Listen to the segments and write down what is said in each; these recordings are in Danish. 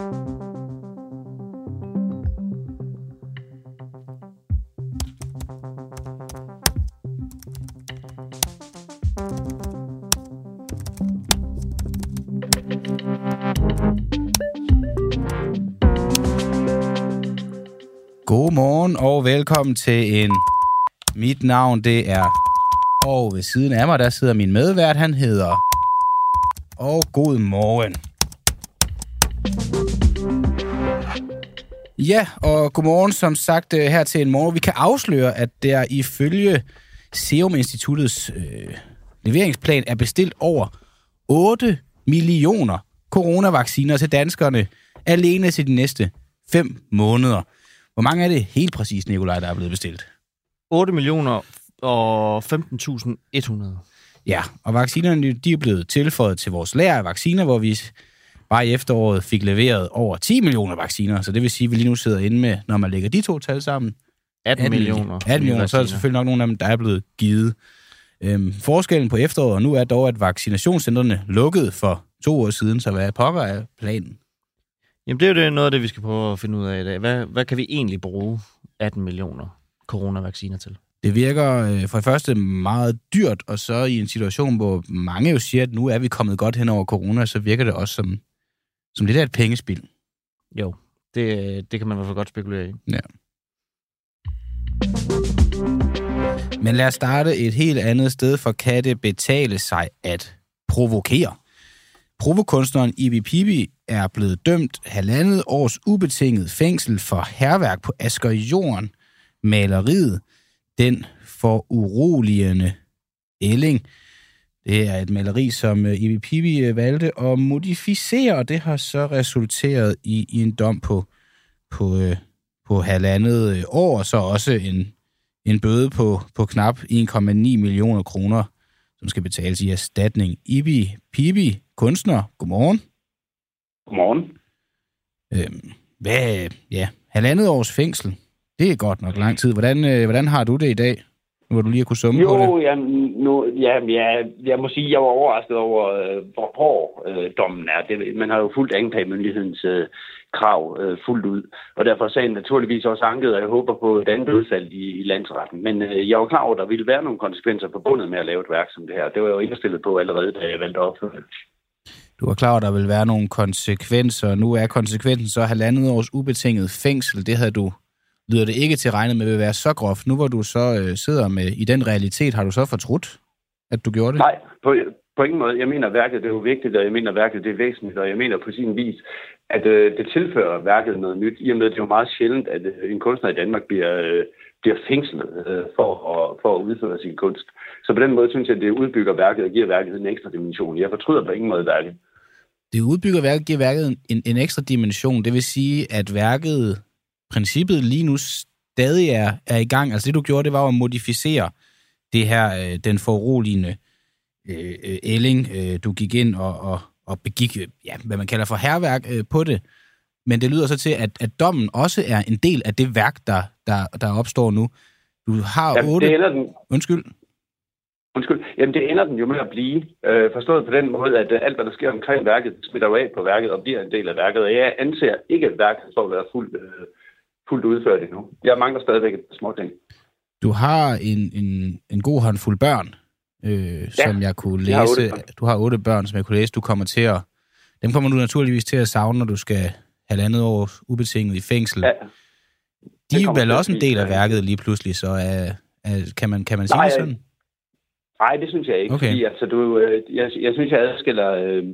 Godmorgen og velkommen til en... Mit navn, det er... Og ved siden af mig, der sidder min medvært, han hedder... Og god morgen. Ja, og godmorgen som sagt øh, her til en morgen. Vi kan afsløre, at der ifølge Serum Instituttets øh, leveringsplan er bestilt over 8 millioner coronavacciner til danskerne alene til de næste 5 måneder. Hvor mange er det helt præcis, Nikolaj, der er blevet bestilt? 8 millioner og 15.100. Ja, og vaccinerne de er blevet tilføjet til vores lager af vacciner, hvor vi bare i efteråret fik leveret over 10 millioner vacciner. Så det vil sige, at vi lige nu sidder inde med, når man lægger de to tal sammen, 18, 18 millioner. 18 millioner, så er der selvfølgelig nok nogle af dem, der er blevet givet. Øhm, forskellen på efteråret og nu er dog, at vaccinationscentrene lukkede for to år siden, så hvad pokker er planen? Jamen, det er jo det, noget af det, vi skal prøve at finde ud af i dag. Hvad, hvad kan vi egentlig bruge 18 millioner coronavacciner til? Det virker øh, for det første meget dyrt, og så i en situation, hvor mange jo siger, at nu er vi kommet godt hen over corona, så virker det også som, som lidt af et pengespil. Jo, det, det kan man i hvert fald godt spekulere i. Ja. Men lad os starte et helt andet sted, for kan det betale sig at provokere? Provokunstneren Ibi Pibi er blevet dømt halvandet års ubetinget fængsel for herværk på Asger Jorden. Maleriet, den for uroligende Elling. Det er et maleri, som Ibi Pibi valgte at modificere, og det har så resulteret i, i en dom på, på, på halvandet år, og så også en, en bøde på, på knap 1,9 millioner kroner, som skal betales i erstatning. Ibi Pibi, kunstner, godmorgen. Godmorgen. Øhm, hvad, ja, halvandet års fængsel, det er godt nok lang tid. Hvordan, øh, hvordan har du det i dag, hvor du lige har kunne summe jo, på det? Jo, jamen, nu, jamen, ja, jeg må sige, jeg var overrasket over, øh, hvor hård øh, dommen er. Det, man har jo fuldt anklagemyndighedens øh, krav øh, fuldt ud, og derfor er sagen naturligvis også anket, og jeg håber på et andet udfald i, i landsretten. Men øh, jeg var klar over, at der ville være nogle konsekvenser forbundet med at lave et værk som det her. Det var jeg jo indstillet på allerede, da jeg valgte op. Du var klar over, at der ville være nogle konsekvenser. Nu er konsekvensen så halvandet års ubetinget fængsel. Det havde du, lyder det ikke til regnet med, vil være så groft. Nu hvor du så øh, sidder med i den realitet, har du så fortrudt, at du gjorde det? Nej, på, på ingen måde. Jeg mener, at værket det er jo vigtigt, og jeg mener, at værket det er væsentligt, og jeg mener på sin vis, at øh, det tilfører værket noget nyt, i og med, at det er jo meget sjældent, at øh, en kunstner i Danmark bliver, øh, bliver fængslet øh, for, at, for at udføre sin kunst. Så på den måde synes jeg, at det udbygger værket og giver værket en ekstra dimension. Jeg fortryder på ingen måde værket. Det udbygger værket, giver værket en, en ekstra dimension. Det vil sige, at værket, princippet lige nu stadig er, er i gang. Altså det, du gjorde, det var at modificere det her, øh, den foruroligende øh, ælling. Øh, du gik ind og, og, og begik, ja, hvad man kalder for herværk øh, på det. Men det lyder så til, at, at dommen også er en del af det værk, der, der, der opstår nu. Du har Jamen, otte... Det ender den. Undskyld. Undskyld. Jamen, det ender den jo med at blive. Øh, forstået på den måde, at øh, alt, hvad der sker omkring værket, smitter jo af på værket og bliver en del af værket. Og jeg anser ikke at værket for at være fuldt, øh, fuldt udført endnu. Jeg mangler stadigvæk et små ting. Du har en, en, en god håndfuld børn, øh, ja, som jeg kunne læse. Jeg har du har otte børn, som jeg kunne læse. Du kommer til at... Dem kommer du naturligvis til at savne, når du skal halvandet år ubetinget i fængsel. Ja. De er vel også en del af værket lige pludselig, så er, er, kan man, kan man sige Nej, det sådan? Nej, det synes jeg ikke. Okay. Fordi, altså, du, øh, jeg, jeg synes, jeg adskiller øh,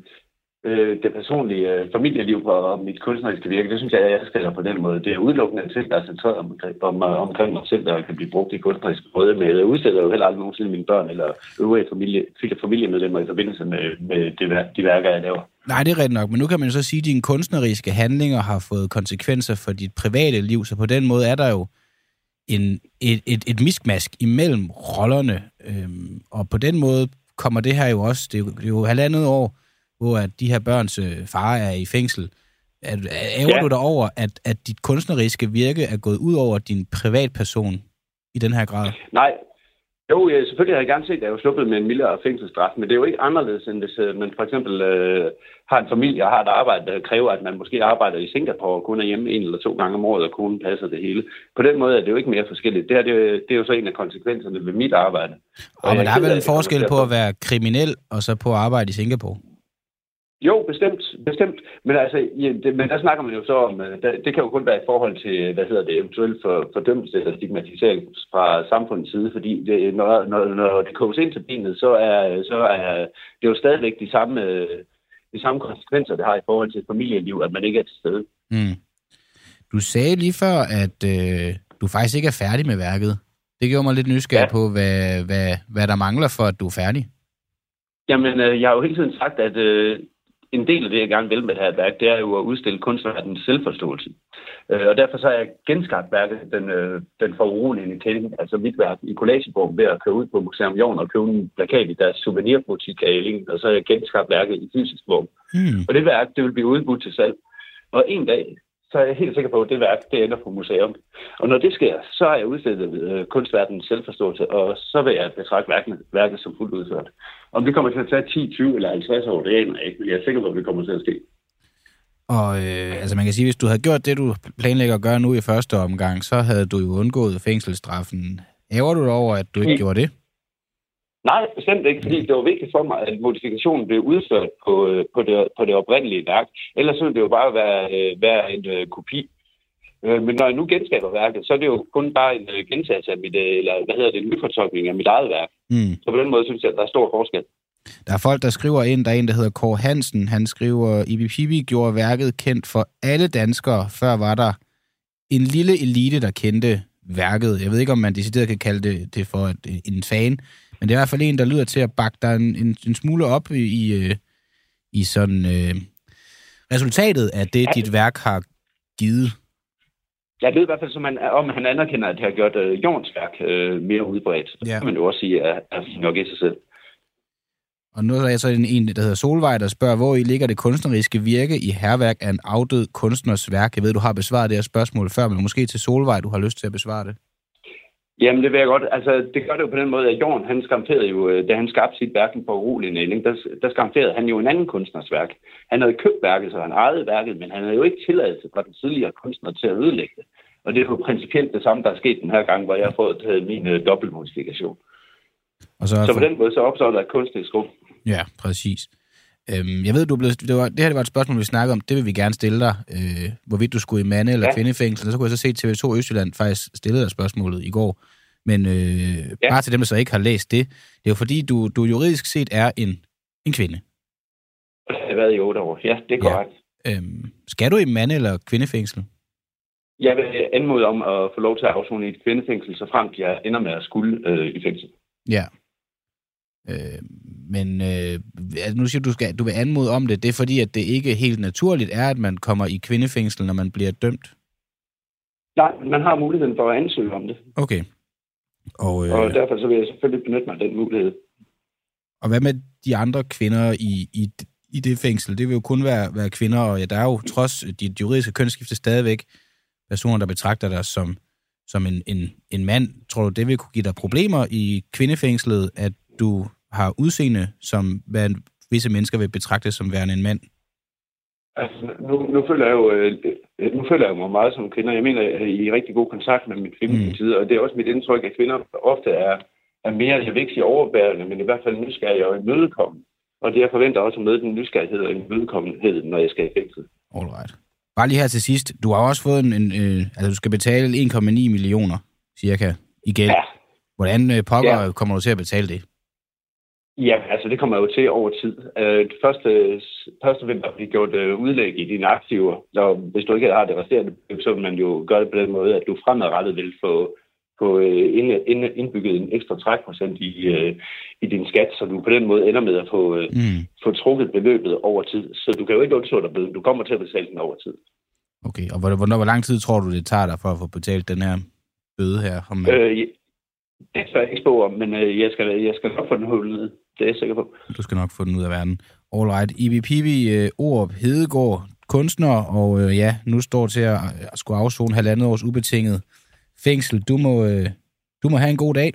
øh, det personlige øh, familieliv og, og mit kunstneriske virke. Det synes jeg, jeg adskiller på den måde. Det er udelukkende til, ting, der er centreret om, om, omkring mig selv, der kan blive brugt i kunstnerisk måde. Men jeg udsætter jo heller aldrig nogensinde mine børn eller øvrige familie, familiemedlemmer i forbindelse med, med det, de værker, jeg laver. Nej, det er rigtigt nok, men nu kan man jo så sige, at dine kunstneriske handlinger har fået konsekvenser for dit private liv, så på den måde er der jo en, et, et, et miskmask imellem rollerne, øhm, og på den måde kommer det her jo også, det er jo, det er jo halvandet år, hvor at de her børns øh, far er i fængsel. Er, ærger Ja. du dig over, at, at dit kunstneriske virke er gået ud over din privatperson i den her grad? Nej, Jo, ja, selvfølgelig har jeg gerne set, at jeg er sluppet med en mildere fængselsstraf, men det er jo ikke anderledes, end hvis øh, man for eksempel øh, har en familie og har et arbejde, der kræver, at man måske arbejder i Singapore og kun er hjemme en eller to gange om året, og konen passer det hele. På den måde er det jo ikke mere forskelligt. Det, er, det, det er jo så en af konsekvenserne ved mit arbejde. Og, og men der er vel en forskel på at være kriminel og så på at arbejde i Singapore? Jo, bestemt, bestemt. Men altså, ja, det, men der snakker man jo så om, øh, der, det kan jo kun være i forhold til, hvad hedder det, eventuelt for, fordømmelse eller stigmatisering fra samfundets side, fordi det, når, når, når det koges ind til benet, så er, så er det jo stadigvæk de samme, de samme konsekvenser, det har i forhold til familieliv, at man ikke er til stede. Mm. Du sagde lige før, at øh, du faktisk ikke er færdig med værket. Det gjorde mig lidt nysgerrig ja. på, hvad, hvad, hvad der mangler for, at du er færdig. Jamen, øh, jeg har jo hele tiden sagt, at øh, en del af det, jeg gerne vil med det her værk, det er jo at udstille kunstnerens selvforståelse. Øh, og derfor så har jeg genskabt værket, den, øh, den foruroligende tænding, altså mit værk i collageform ved at køre ud på Museum Jorn og købe en plakat i deres souvenirbutik af Elling, og så har jeg genskabt værket i fysisk form. Mm. Og det værk, det vil blive udbudt til salg. Og en dag, så er jeg helt sikker på, at det værk, det ender på museum. Og når det sker, så har jeg udstillet øh, kunstverdens selvforståelse, og så vil jeg betragte værket, værket som fuldt udført. Om det kommer til at tage 10, 20 eller 50 år, det aner jeg ikke, men jeg er sikker på, at det kommer til at ske. Og øh, altså man kan sige, hvis du havde gjort det, du planlægger at gøre nu i første omgang, så havde du jo undgået fængselsstraffen. Æver du dig over, at du ikke mm. gjorde det? Nej, bestemt ikke, fordi det var vigtigt for mig, at modifikationen blev udført på, øh, på, det, på det oprindelige værk. Ellers ville det jo bare være, øh, være en uh, kopi. Men når jeg nu genskaber værket, så er det jo kun bare en gentagelse af mit, eller hvad hedder det, en nyfortolkning af mit eget værk. Mm. Så på den måde synes jeg, at der er stor forskel. Der er folk, der skriver ind, der er en, der hedder Kåre Hansen. Han skriver, Ibi Pibi gjorde værket kendt for alle danskere. Før var der en lille elite, der kendte værket. Jeg ved ikke, om man decideret kan kalde det, det for en fan, men det er i hvert fald en, der lyder til at bakke dig en, en, en smule op i, i, øh, i sådan øh, resultatet af det, dit værk har givet. Jeg ved i hvert fald, som man, om han anerkender, at det har gjort øh, Jorns værk øh, mere udbredt. Det ja. kan man jo også sige er, er nok i sig selv. Og nu er jeg så en, en, der hedder Solvej, der spørger, hvor i ligger det kunstneriske virke i herværk af en afdød kunstners værk? Jeg ved, du har besvaret det her spørgsmål før, men måske til Solvej, du har lyst til at besvare det. Jamen, det vil jeg godt. Altså, det gør det jo på den måde, at Jorn, han skamferede jo, øh, da han skabte sit værk på urolig nælding, der, der skamferede han jo en anden kunstners værk. Han havde købt værket, så han ejede værket, men han havde jo ikke tilladelse fra den tidligere kunstner til at ødelægge det. Og det er jo principielt det samme, der er sket den her gang, hvor jeg har fået øh, min uh, dobbeltmodifikation. Og så, så på den måde, så opstår der et kunstigt rum. Ja, præcis. Øhm, jeg ved, du er blevet, det, var, det her det var et spørgsmål, vi snakkede om. Det vil vi gerne stille dig. Øh, hvorvidt du skulle i mande- eller ja. kvindefængsel. Så kunne jeg så se, at TV2 Østjylland faktisk stillede dig spørgsmålet i går. Men øh, ja. bare til dem, der så ikke har læst det. Det er jo fordi, du, du juridisk set er en, en kvinde. Det har været i otte år. Ja, det er korrekt. Ja. Øhm, skal du i mande- eller kvindefængsel? Jeg vil anmode om at få lov til at afzone i et kvindefængsel, så frem jeg ender med at skulle øh, i fængsel. Ja. Øh, men øh, nu siger du, du, skal, du vil anmode om det. Det er fordi, at det ikke helt naturligt er, at man kommer i kvindefængsel, når man bliver dømt? Nej, man har muligheden for at ansøge om det. Okay. Og, øh, og derfor så vil jeg selvfølgelig benytte mig af den mulighed. Og hvad med de andre kvinder i, i, i det fængsel? Det vil jo kun være, være kvinder, og ja, der er jo trods dit juridiske kønsskifte stadigvæk personer, der betragter dig som, som en, en, en mand. Tror du, det vil kunne give dig problemer i kvindefængslet, at du har udseende, som hvad visse mennesker vil betragte som værende en mand? Altså, nu, nu føler jeg jo øh, nu føler jeg mig meget som kvinder. Jeg mener, at jeg er i rigtig god kontakt med min feminine mm. og det er også mit indtryk, at kvinder ofte er, er mere, jeg vil ikke sige overbærende, men i hvert fald nysgerrige og imødekommende. Og det jeg forventer også at møde den nysgerrighed og imødekommenhed, når jeg skal i fængsel. Alright. Bare lige her til sidst. Du har også fået en, en øh, altså du skal betale 1,9 millioner cirka i gæld. Ja. Hvordan øh, pokker ja. kommer du til at betale det? Ja, altså det kommer jo til over tid. Øh, første, første vil der blive gjort øh, udlæg i dine aktiver, og hvis du ikke har det resterende, så vil man jo gøre det på den måde, at du fremadrettet vil få, få øh, indbygget en ekstra trækprocent i, øh, i din skat, så du på den måde ender med at få, øh, mm. få trukket beløbet over tid. Så du kan jo ikke undslå dig. Du kommer til at betale den over tid. Okay, og hvor, hvor, hvor lang tid tror du, det tager dig for at få betalt den her bøde her? Om, øh, det skal jeg ikke spå om, men øh, jeg, skal, jeg skal nok få den hullet det er jeg sikker på. Du skal nok få den ud af verden. All right. Ibi Pibi, uh, Orup Hedegaard, kunstner, og uh, ja, nu står til at, at skulle afzone halvandet års ubetinget fængsel. Du må, uh, du må have en god dag.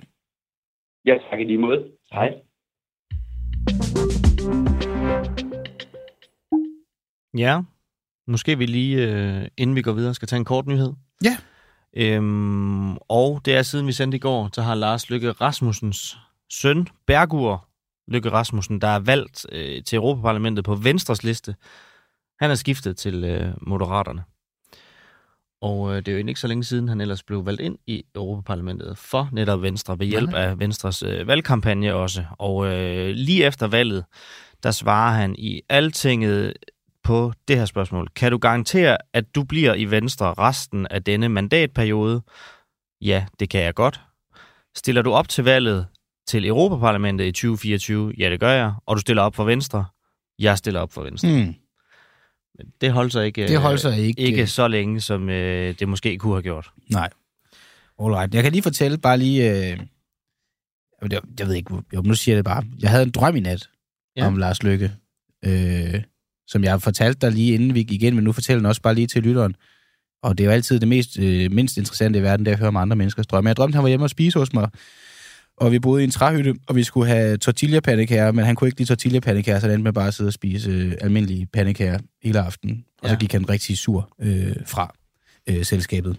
Ja, tak i lige måde. Hej. Ja, måske vi lige, øh, inden vi går videre, skal tage en kort nyhed. Ja. Øhm, og det er siden vi sendte i går, så har Lars Lykke Rasmussens søn, Bergur Lykke Rasmussen, der er valgt øh, til Europaparlamentet på Venstres liste. Han er skiftet til øh, Moderaterne. Og øh, det er jo ikke så længe siden, han ellers blev valgt ind i Europaparlamentet for netop Venstre, ved hjælp af Venstres øh, valgkampagne også. Og øh, lige efter valget, der svarer han i altinget på det her spørgsmål. Kan du garantere, at du bliver i Venstre resten af denne mandatperiode? Ja, det kan jeg godt. Stiller du op til valget til Europaparlamentet i 2024? Ja, det gør jeg. Og du stiller op for Venstre? Jeg stiller op for Venstre. Mm. Men det holdt sig ikke, Det holdt sig ikke. øh, ikke så længe, som øh, det måske kunne have gjort. Nej. Alright. Jeg kan lige fortælle bare lige... Øh, jeg, jeg ved ikke, jo, nu siger jeg det bare. Jeg havde en drøm i nat Ja. om Lars Lykke, øh, som jeg fortalte dig lige inden vi gik igen, men nu fortæller den også bare lige til lytteren. Og det er jo altid det mest, øh, mindst interessante i verden, det er at høre om andre menneskers drømme. Jeg drømte, han var hjemme og spise hos mig, og vi boede i en træhytte, og vi skulle have tortilla men han kunne ikke lide tortilla så han endte med bare at sidde og spise øh, almindelige pandekager hele aftenen. Og så Ja. gik han rigtig sur øh, fra øh, selskabet.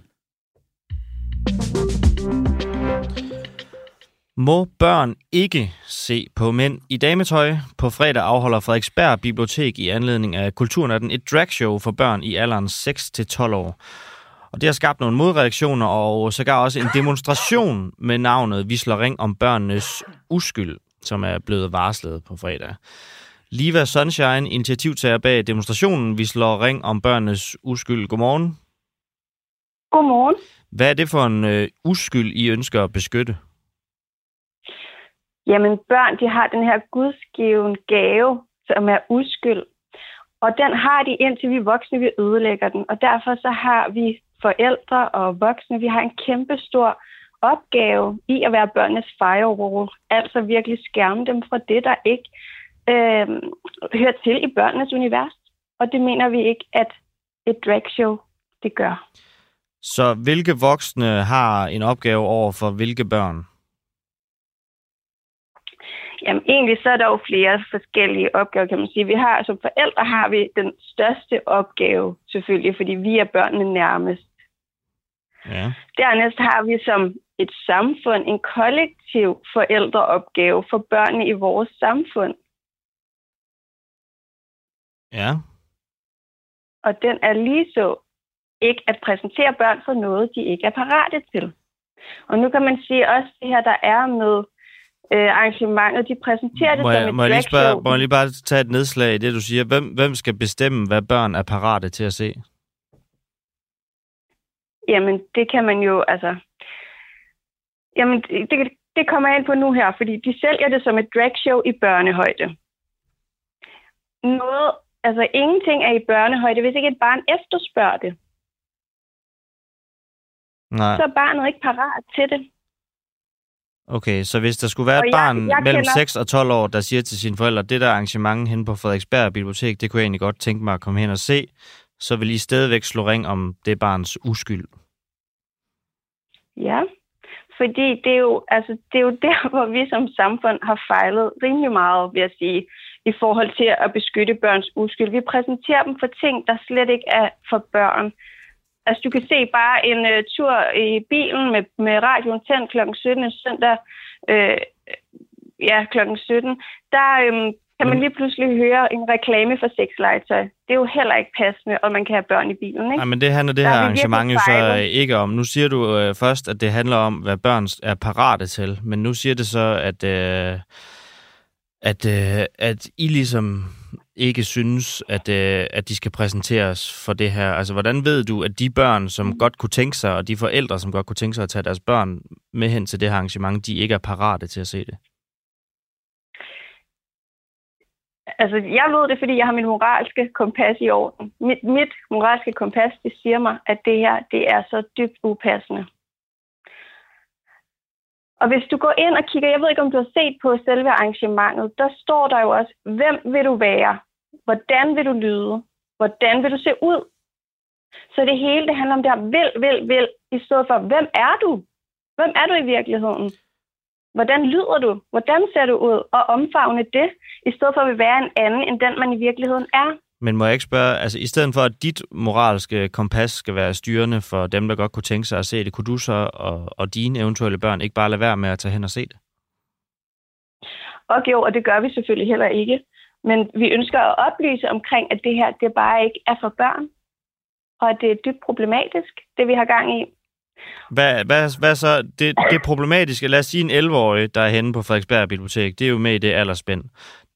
Må børn ikke se på mænd i dametøj? På fredag afholder Frederiksberg Bibliotek i anledning af Kulturnatten et dragshow for børn i alderen 6-12 år. Og det har skabt nogle modreaktioner og sågar også en demonstration med navnet Vi slår ring om børnenes uskyld, som er blevet varslet på fredag. Liva Sunshine, initiativtager bag demonstrationen Vi slår ring om børnenes uskyld. Godmorgen. Godmorgen. Hvad er det for en øh, uskyld, I ønsker at beskytte? Jamen, børn, de har den her gudsgiven gave, som er uskyld. Og den har de, indtil vi voksne, vi ødelægger den. Og derfor så har vi forældre og voksne, vi har en kæmpe stor opgave i at være børnenes firewall. Altså virkelig skærme dem fra det, der ikke øh, hører til i børnenes univers. Og det mener vi ikke, at et dragshow, det gør. Så hvilke voksne har en opgave over for hvilke børn? Jamen egentlig så er der jo flere forskellige opgaver, kan man sige. Vi har, som forældre har vi den største opgave, selvfølgelig, fordi vi er børnene nærmest. Ja. Dernæst har vi som et samfund en kollektiv forældreopgave for børnene i vores samfund. Ja. Og den er lige så ikke at præsentere børn for noget, de ikke er parate til. Og nu kan man sige også det her, der er med øh, arrangementet, de præsenterer det Må som jeg, et må, jeg lige spørge, må jeg lige bare tage et nedslag i det, du siger? Hvem, hvem skal bestemme, hvad børn er parate til at se? Jamen, det kan man jo, altså... Jamen, det, det, det kommer jeg ind på nu her, fordi de sælger det som et dragshow i børnehøjde. Noget, altså ingenting er i børnehøjde, hvis ikke et barn efterspørger det. Nej, Så er barnet ikke parat til det. okay. Så hvis der skulle være Og et jeg- barn jeg mellem kender- 6 og 12 år, der siger til sine forældre, det der arrangement hen på Frederiksberg Bibliotek, det kunne jeg egentlig godt tænke mig at komme hen og se, så vil I stadigvæk slå ring om det barns uskyld. Ja, fordi det er, jo, altså, det er jo der, hvor vi som samfund har fejlet rimelig meget, vil jeg sige, i forhold til at beskytte børns uskyld. Vi præsenterer dem for ting, der slet ikke er for børn. Altså, du kan se bare en uh, tur i bilen med, med radioen tændt kl. 17 søndag, øh, ja, kl. 17, der øhm, kan man Men- lige pludselig høre en reklame for sexlegetøj. Det er jo heller ikke passende, og man kan have børn i bilen, ikke? Nej, men det handler det her er arrangement jo så øh, ikke om. Nu siger du øh, først, at det handler om, hvad børn er parate til, men nu siger det så, at, øh, at, øh, at I ligesom ikke synes, at, øh, at de skal præsenteres for det her. Altså, hvordan ved du, at de børn, som Mm. godt kunne tænke sig, og de forældre, som godt kunne tænke sig at tage deres børn med hen til det her arrangement, de ikke er parate til at se det? Altså, jeg ved det, fordi jeg har min moralske kompas i orden. Mit, mit moralske kompas, det siger mig, at det her, det er så dybt upassende. Og hvis du går ind og kigger, jeg ved ikke, om du har set på selve arrangementet, der står der jo også, hvem vil du være? Hvordan vil du lyde? Hvordan vil du se ud? Så det hele, det handler om det her vil, vil, vil, i stedet for, hvem er du? Hvem er du i virkeligheden? Hvordan lyder du? Hvordan ser du ud? Og omfavne det, i stedet for at være en anden, end den man i virkeligheden er. Men må jeg ikke spørge, altså i stedet for, at dit moralske kompas skal være styrende for dem, der godt kunne tænke sig at se det, kunne du så og, og dine eventuelle børn ikke bare lade være med at tage hen og se det? Og jo, og det gør vi selvfølgelig heller ikke. Men vi ønsker at oplyse omkring, at det her det bare ikke er for børn, og at det er dybt problematisk, det vi har gang i. Hvad, hvad, hvad så? Det, det problematiske, lad os sige en 11-årig, der er henne på Frederiksberg Bibliotek, det er jo med i det aldersspænd,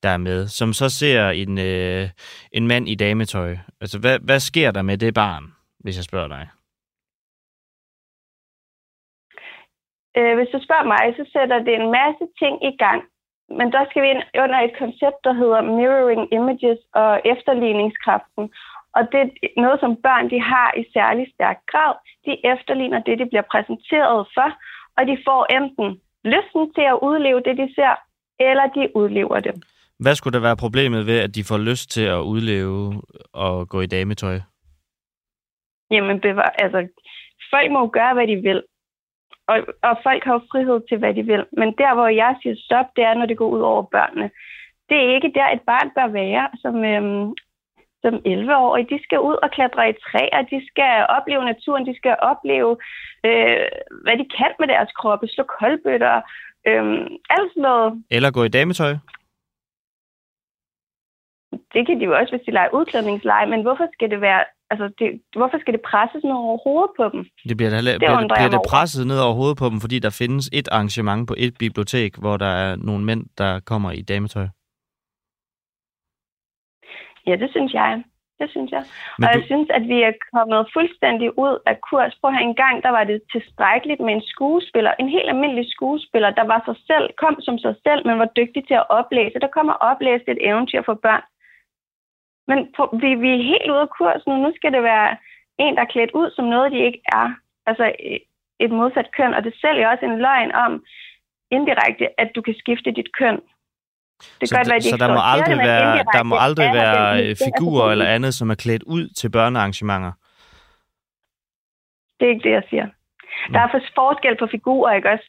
der er med, som så ser en, øh, en mand i dametøj. Altså, hvad, hvad sker der med det barn, hvis jeg spørger dig? Øh, hvis du spørger mig, så sætter det en masse ting i gang, men der skal vi ind under et koncept, der hedder mirroring images og efterligningskraften. Og det er noget, som børn de har i særlig stærk grad. De efterligner det, de bliver præsenteret for, og de får enten lysten til at udleve det, de ser, eller de udlever det. Hvad skulle der være problemet ved, at de får lyst til at udleve og gå i dametøj? Jamen, bevar, altså, folk må jo gøre, hvad de vil og, og folk har jo frihed til, hvad de vil. Men der, hvor jeg siger stop, det er, når det går ud over børnene. Det er ikke der, et barn bør være som, øhm, som 11-årige. De skal ud og klatre i træer, de skal opleve naturen, de skal opleve, øh, hvad de kan med deres kroppe, slå koldbøtter, øh, alt sådan noget. Eller gå i dametøj? Det kan de jo også, hvis de leger udklædningsleje, men hvorfor skal det være altså, det, hvorfor skal det presses ned over hovedet på dem? Det bliver, det, det bliver, det, bliver det presset ned over hovedet på dem, fordi der findes et arrangement på et bibliotek, hvor der er nogle mænd, der kommer i dametøj? Ja, det synes jeg. Det synes jeg. Men og du... jeg synes, at vi er kommet fuldstændig ud af kurs. Prøv at en gang, der var det tilstrækkeligt med en skuespiller, en helt almindelig skuespiller, der var sig selv, kom som sig selv, men var dygtig til at oplæse. Der kommer oplæse et eventyr for børn. Men på, vi, vi er helt ude af kursen, og nu skal det være en, der er klædt ud som noget, de ikke er. Altså et modsat køn, og det sælger også en løgn om indirekte, at du kan skifte dit køn. Det så, godt, de så der må aldrig det, være, der må aldrig være figurer eller andet, som er klædt ud til børnearrangementer? Det er ikke det, jeg siger. Der er forskel på figurer, ikke også?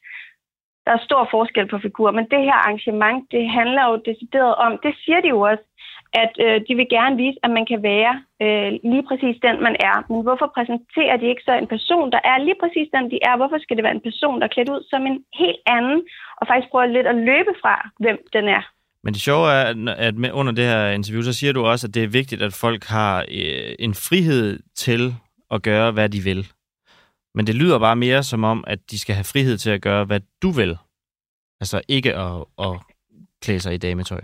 Der er stor forskel på figurer, men det her arrangement, det handler jo decideret om, det siger de jo også, at øh, de vil gerne vise, at man kan være øh, lige præcis den, man er. Men hvorfor præsenterer de ikke så en person, der er lige præcis den, de er? Hvorfor skal det være en person, der er klædt ud som en helt anden, og faktisk prøver lidt at løbe fra, hvem den er? Men det sjove er, at under det her interview, så siger du også, at det er vigtigt, at folk har øh, en frihed til at gøre, hvad de vil. Men det lyder bare mere som om, at de skal have frihed til at gøre, hvad du vil. Altså ikke at, at klæde sig i dametøj.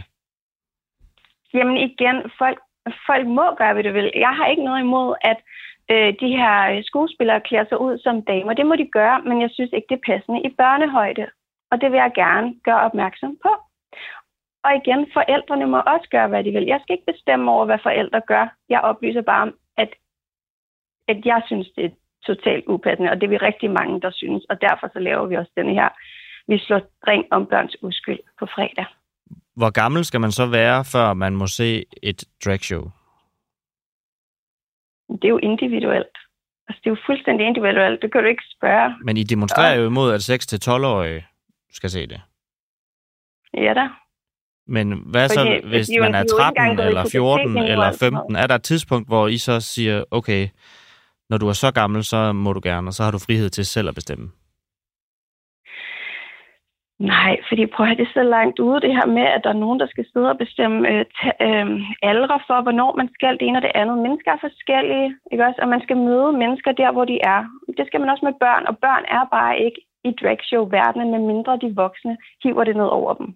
Jamen igen, folk, folk må gøre, hvad de vil. Jeg har ikke noget imod, at øh, de her skuespillere klæder sig ud som damer. Det må de gøre, men jeg synes ikke, det er passende i børnehøjde. Og det vil jeg gerne gøre opmærksom på. Og igen, forældrene må også gøre, hvad de vil. Jeg skal ikke bestemme over, hvad forældre gør. Jeg oplyser bare om, at, at jeg synes, det er totalt upassende, og det er vi rigtig mange, der synes. Og derfor så laver vi også denne her. Vi slår ring om børns uskyld på fredag. Hvor gammel skal man så være, før man må se et dragshow? Det er jo individuelt. Altså, det er jo fuldstændig individuelt. Det kan du ikke spørge. Men I demonstrerer jo imod, at 6-12-årige skal se det. Ja da. Men hvad så, Fordi, hvis man er 13 eller 14 eller 15? Er der et tidspunkt, hvor I så siger, okay, når du er så gammel, så må du gerne, og så har du frihed til selv at bestemme? Nej, fordi prøv at have det så langt ude, det her med, at der er nogen, der skal sidde og bestemme øh, øh, aldre for, hvornår man skal det ene og det andet. Mennesker er forskellige, ikke også? Og man skal møde mennesker der, hvor de er. Det skal man også med børn, og børn er bare ikke i dragshow-verdenen, med mindre de voksne hiver det ned over dem.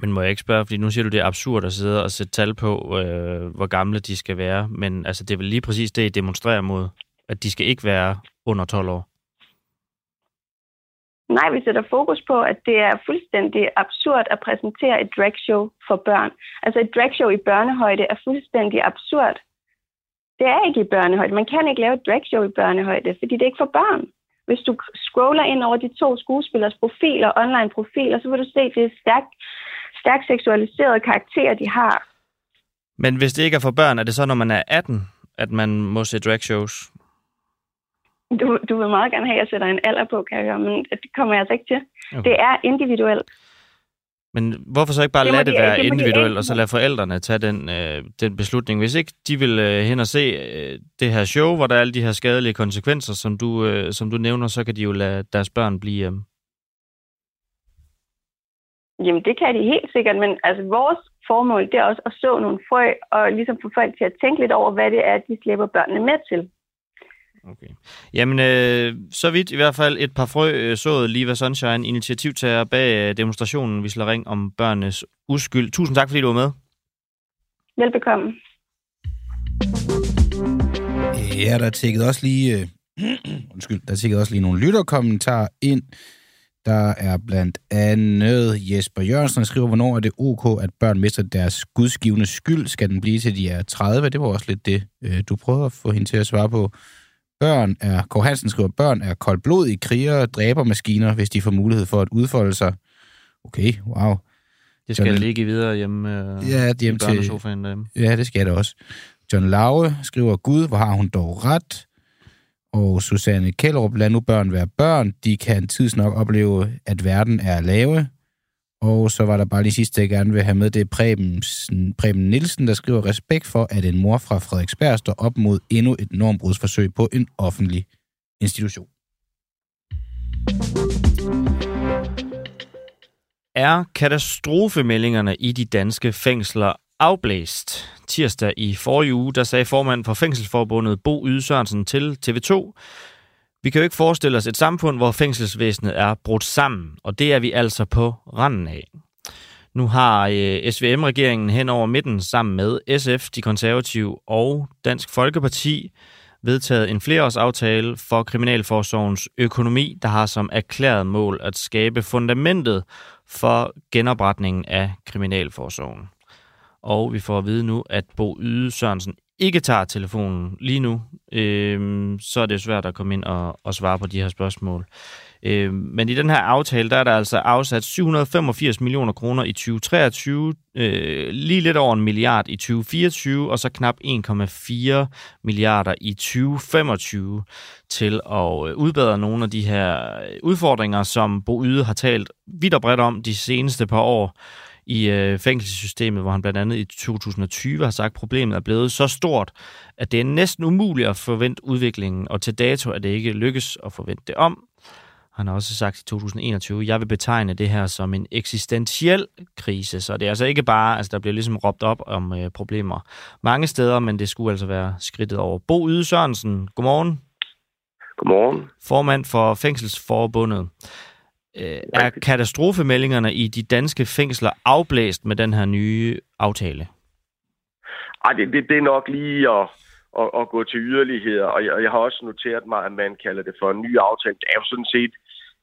Men må jeg ikke spørge, fordi nu siger du, det er absurd at sidde og sætte tal på, øh, hvor gamle de skal være, men altså, det er vel lige præcis det, I demonstrerer mod, at de skal ikke være under 12 år? Nej, vi sætter fokus på, at det er fuldstændig absurd at præsentere et dragshow for børn. Altså et dragshow i børnehøjde er fuldstændig absurd. Det er ikke i børnehøjde. Man kan ikke lave et dragshow i børnehøjde, fordi det er ikke for børn. Hvis du scroller ind over de to skuespillers profiler, online profiler, så vil du se, at det er stærkt, stærkt seksualiserede karakterer, de har. Men hvis det ikke er for børn, er det så, når man er 18, at man må se dragshows? Du, du vil meget gerne have, at jeg sætter en alder på, kan jeg høre, men det kommer jeg altså ikke til. Okay. Det er individuelt. Men hvorfor så ikke bare det lade det være det individuelt, og så lade forældrene tage den, øh, den beslutning? Hvis ikke de vil øh, hen og se øh, det her show, hvor der er alle de her skadelige konsekvenser, som du, øh, som du nævner, så kan de jo lade deres børn blive hjemme. Jamen, det kan de helt sikkert, men altså, vores formål, det er også at så nogle frø, og ligesom få folk til at tænke lidt over, hvad det er, de slipper børnene med til. Okay. Jamen, øh, så vidt i hvert fald et par frø øh, sået Liva Sunshine, initiativtager bag øh, demonstrationen Vi slår ring om børnenes uskyld. Tusind tak, fordi du var med. Velbekomme. Ja, der tækket også lige... Øh, undskyld, der tækket også lige nogle lytterkommentarer ind. Der er blandt andet Jesper Jørgensen, der skriver, hvornår er det ok, at børn mister deres gudsgivende skyld? Skal den blive til de er 30? Det var også lidt det, øh, du prøvede at få hende til at svare på. Børn er, Kåre Hansen skriver, børn er koldblodige krigere, dræber maskiner, hvis de får mulighed for at udfolde sig. Okay, wow. Det skal John... ligge videre hjemme, øh, ja, hjem til, derhjemme. Ja, det skal det også. John Laue skriver, Gud, hvor har hun dog ret? Og Susanne Kjellerup, lad nu børn være børn. De kan tidsnok opleve, at verden er lave. Og så var der bare lige sidste, jeg gerne vil have med, det er Preben, Preben Nielsen, der skriver respekt for, at en mor fra Frederiksberg står op mod endnu et normbrudsforsøg på en offentlig institution. Er katastrofemeldingerne i de danske fængsler afblæst? Tirsdag i forrige uge, der sagde formanden for Fængselsforbundet Bo Yde Sørensen til TV2, vi kan jo ikke forestille os et samfund, hvor fængselsvæsenet er brudt sammen, og det er vi altså på randen af. Nu har øh, SVM-regeringen hen over midten sammen med SF, de konservative og Dansk Folkeparti vedtaget en flereårsaftale for Kriminalforsorgens økonomi, der har som erklæret mål at skabe fundamentet for genopretningen af Kriminalforsorgen. Og vi får at vide nu, at Bo Yde Sørensen ikke tager telefonen lige nu, øh, så er det svært at komme ind og, og svare på de her spørgsmål. Øh, men i den her aftale, der er der altså afsat 785 millioner kroner i 2023, øh, lige lidt over en milliard i 2024, og så knap 1,4 milliarder i 2025 til at øh, udbedre nogle af de her øh, udfordringer, som Bo Yde har talt vidt og bredt om de seneste par år i øh, fængselssystemet, hvor han blandt andet i 2020 har sagt, at problemet er blevet så stort, at det er næsten umuligt at forvente udviklingen, og til dato er det ikke lykkes at forvente det om. Han har også sagt i 2021, jeg vil betegne det her som en eksistentiel krise, så det er altså ikke bare, altså der bliver ligesom råbt op om øh, problemer mange steder, men det skulle altså være skridtet over. Bo Yde Sørensen, godmorgen. Godmorgen. Formand for Fængselsforbundet. Øh, er katastrofemeldingerne i de danske fængsler afblæst med den her nye aftale? Ej, det, det, det er nok lige at, at, at gå til yderligheder, og jeg, jeg har også noteret mig, at man kalder det for en ny aftale. Det er jo sådan set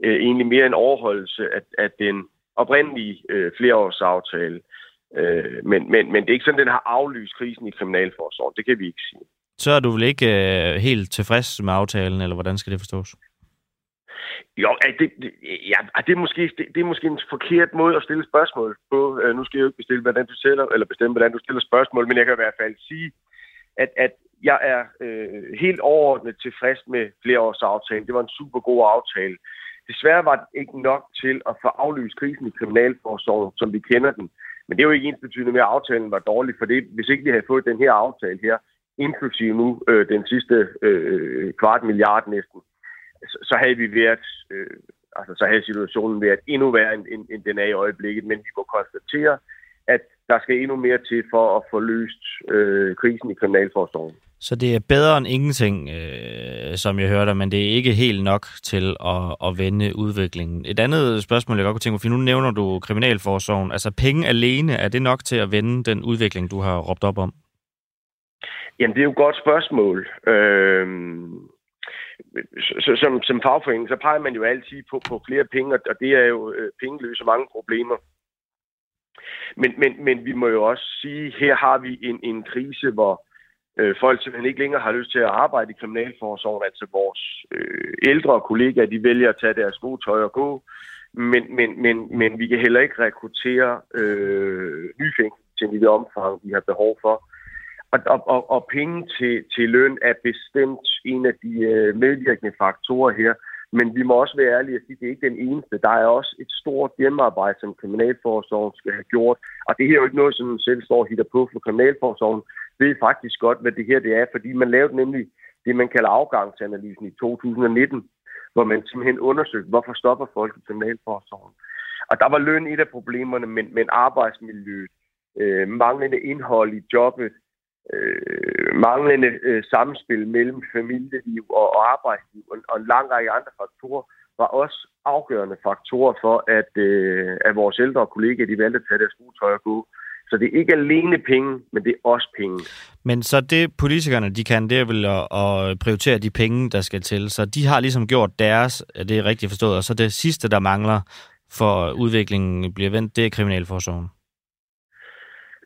øh, egentlig mere en overholdelse af, af den oprindelige øh, flereårsaftale. Øh, men, men, men det er ikke sådan, den har aflyst krisen i Kriminalforsorgen. Det kan vi ikke sige. Så er du vel ikke øh, helt tilfreds med aftalen, eller hvordan skal det forstås? Jo, det, det, ja, ah, det, er måske, det, det er måske en forkert måde at stille spørgsmål på. Øh, nu skal jeg jo ikke bestille, hvordan du stiller, eller bestemme, hvordan du stiller spørgsmål, men jeg kan i hvert fald sige, at, at jeg er øh, helt overordnet tilfreds med flereårsaftalen. Det var en super god aftale. Desværre var det ikke nok til at få aflyst krisen i kriminalforsorgen, som vi kender den. Men det er jo ikke ens betydende med, at aftalen var dårlig, for det, hvis ikke vi havde fået den her aftale her, inklusive nu øh, den sidste øh, kvart milliard næsten, så, så havde vi været, øh, altså så havde situationen været endnu værre, end, end, end den er i øjeblikket. Men vi må konstatere, at der skal endnu mere til for at få løst øh, krisen i kriminalforsorgen. Så det er bedre end ingenting, øh, som jeg hørte, men det er ikke helt nok til at, at vende udviklingen. Et andet spørgsmål, jeg godt kunne tænke mig, for nu nævner du kriminalforsorgen. Altså penge alene, er det nok til at vende den udvikling, du har råbt op om? Jamen, det er jo et godt spørgsmål. Øh, som, som fagforening, så peger man jo altid på, på flere penge, og det er jo øh, penge løser mange problemer. Men, men, men vi må jo også sige, her har vi en, en krise, hvor øh, folk simpelthen ikke længere har lyst til at arbejde i kriminalforsorgen. Altså vores øh, ældre kollegaer, de vælger at tage deres gode tøj og gå. Men, men, men, men vi kan heller ikke rekruttere øh, nye fængsel til det omfang, vi har behov for. Og, og, og, og penge til, til løn er bestemt en af de øh, medvirkende faktorer her. Men vi må også være ærlige og sige, at det er ikke den eneste. Der er også et stort hjemmearbejde, som Kriminalforsorgen skal have gjort. Og det her er jo ikke noget, som man selv står og hitter på for Kriminalforsorgen. ved faktisk godt, hvad det her det er, fordi man lavede nemlig det, man kalder afgangsanalysen i 2019, hvor man simpelthen undersøgte, hvorfor stopper folk i Kriminalforsorgen. Og der var løn et af problemerne, men, men arbejdsmiljøet, øh, manglende indhold i jobbet, øh, manglende øh, samspil mellem familieliv og, og arbejdsliv og, og en lang række andre faktorer var også afgørende faktorer for, at, øh, at vores ældre kollegaer de valgte at tage deres skotøj og gå. Så det er ikke alene penge, men det er også penge. Men så det politikerne de kan, det er vel at, at prioritere de penge, der skal til. Så de har ligesom gjort deres, det er rigtigt forstået, og så det sidste, der mangler for udviklingen bliver vendt, det er Kriminalforsorgen.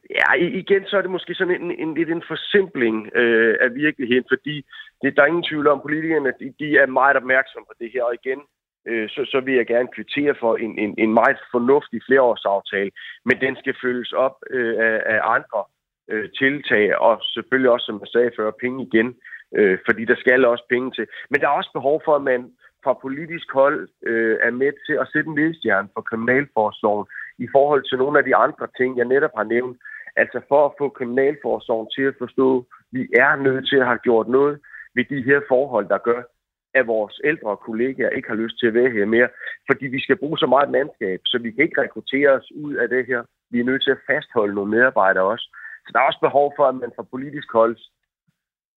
Ja, igen så er det måske sådan en, en lidt en forsimpling øh, af virkeligheden, fordi det, der er ingen tvivl om, politikerne de, de er meget opmærksomme på det her, og igen, øh, så, så vil jeg gerne kvittere for en, en, en meget fornuftig flereårsaftale, men den skal følges op øh, af, af andre øh, tiltag, og selvfølgelig også, som jeg sagde før, penge igen, øh, fordi der skal også penge til. Men der er også behov for, at man fra politisk hold øh, er med til at sætte en ledestjerne for kriminalforsorgen i forhold til nogle af de andre ting, jeg netop har nævnt, Altså for at få kriminalforsorgen til at forstå, at vi er nødt til at have gjort noget ved de her forhold, der gør, at vores ældre kollegaer ikke har lyst til at være her mere, fordi vi skal bruge så meget mandskab, så vi kan ikke rekruttere os ud af det her. Vi er nødt til at fastholde nogle medarbejdere også. Så der er også behov for, at man fra politisk hold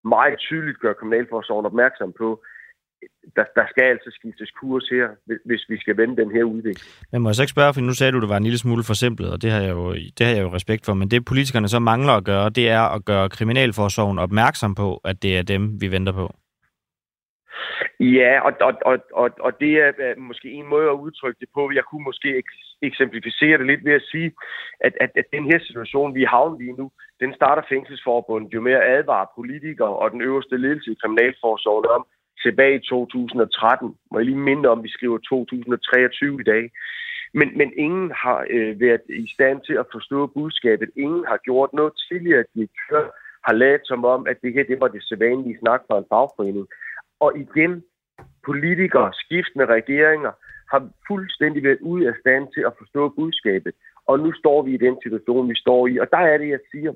meget tydeligt gør kriminalforsorgen opmærksom på, der, der skal altså skiftes kurs her, hvis vi skal vende den her udvikling. Men må jeg så ikke spørge, for nu sagde du, at det var en lille smule forsimplet, og det har, jeg jo, det har jeg jo respekt for, men det politikerne så mangler at gøre, det er at gøre Kriminalforsorgen opmærksom på, at det er dem, vi venter på. Ja, og, og, og, og, og det er måske en måde at udtrykke det på. Jeg kunne måske eksemplificere det lidt ved at sige, at, at, at den her situation, vi har lige nu, den starter fængselsforbundet jo med at advare politikere og den øverste ledelse i Kriminalforsorgen om, tilbage i 2013. Må jeg lige minde om, at vi skriver 2023 i dag. Men, men ingen har øh, været i stand til at forstå budskabet. Ingen har gjort noget tidligere. Direktør har lavet som om, at det her det var det sædvanlige snak fra en fagforening. Og igen, politikere, skiftende regeringer, har fuldstændig været ude af stand til at forstå budskabet. Og nu står vi i den situation, vi står i. Og der er det, jeg siger.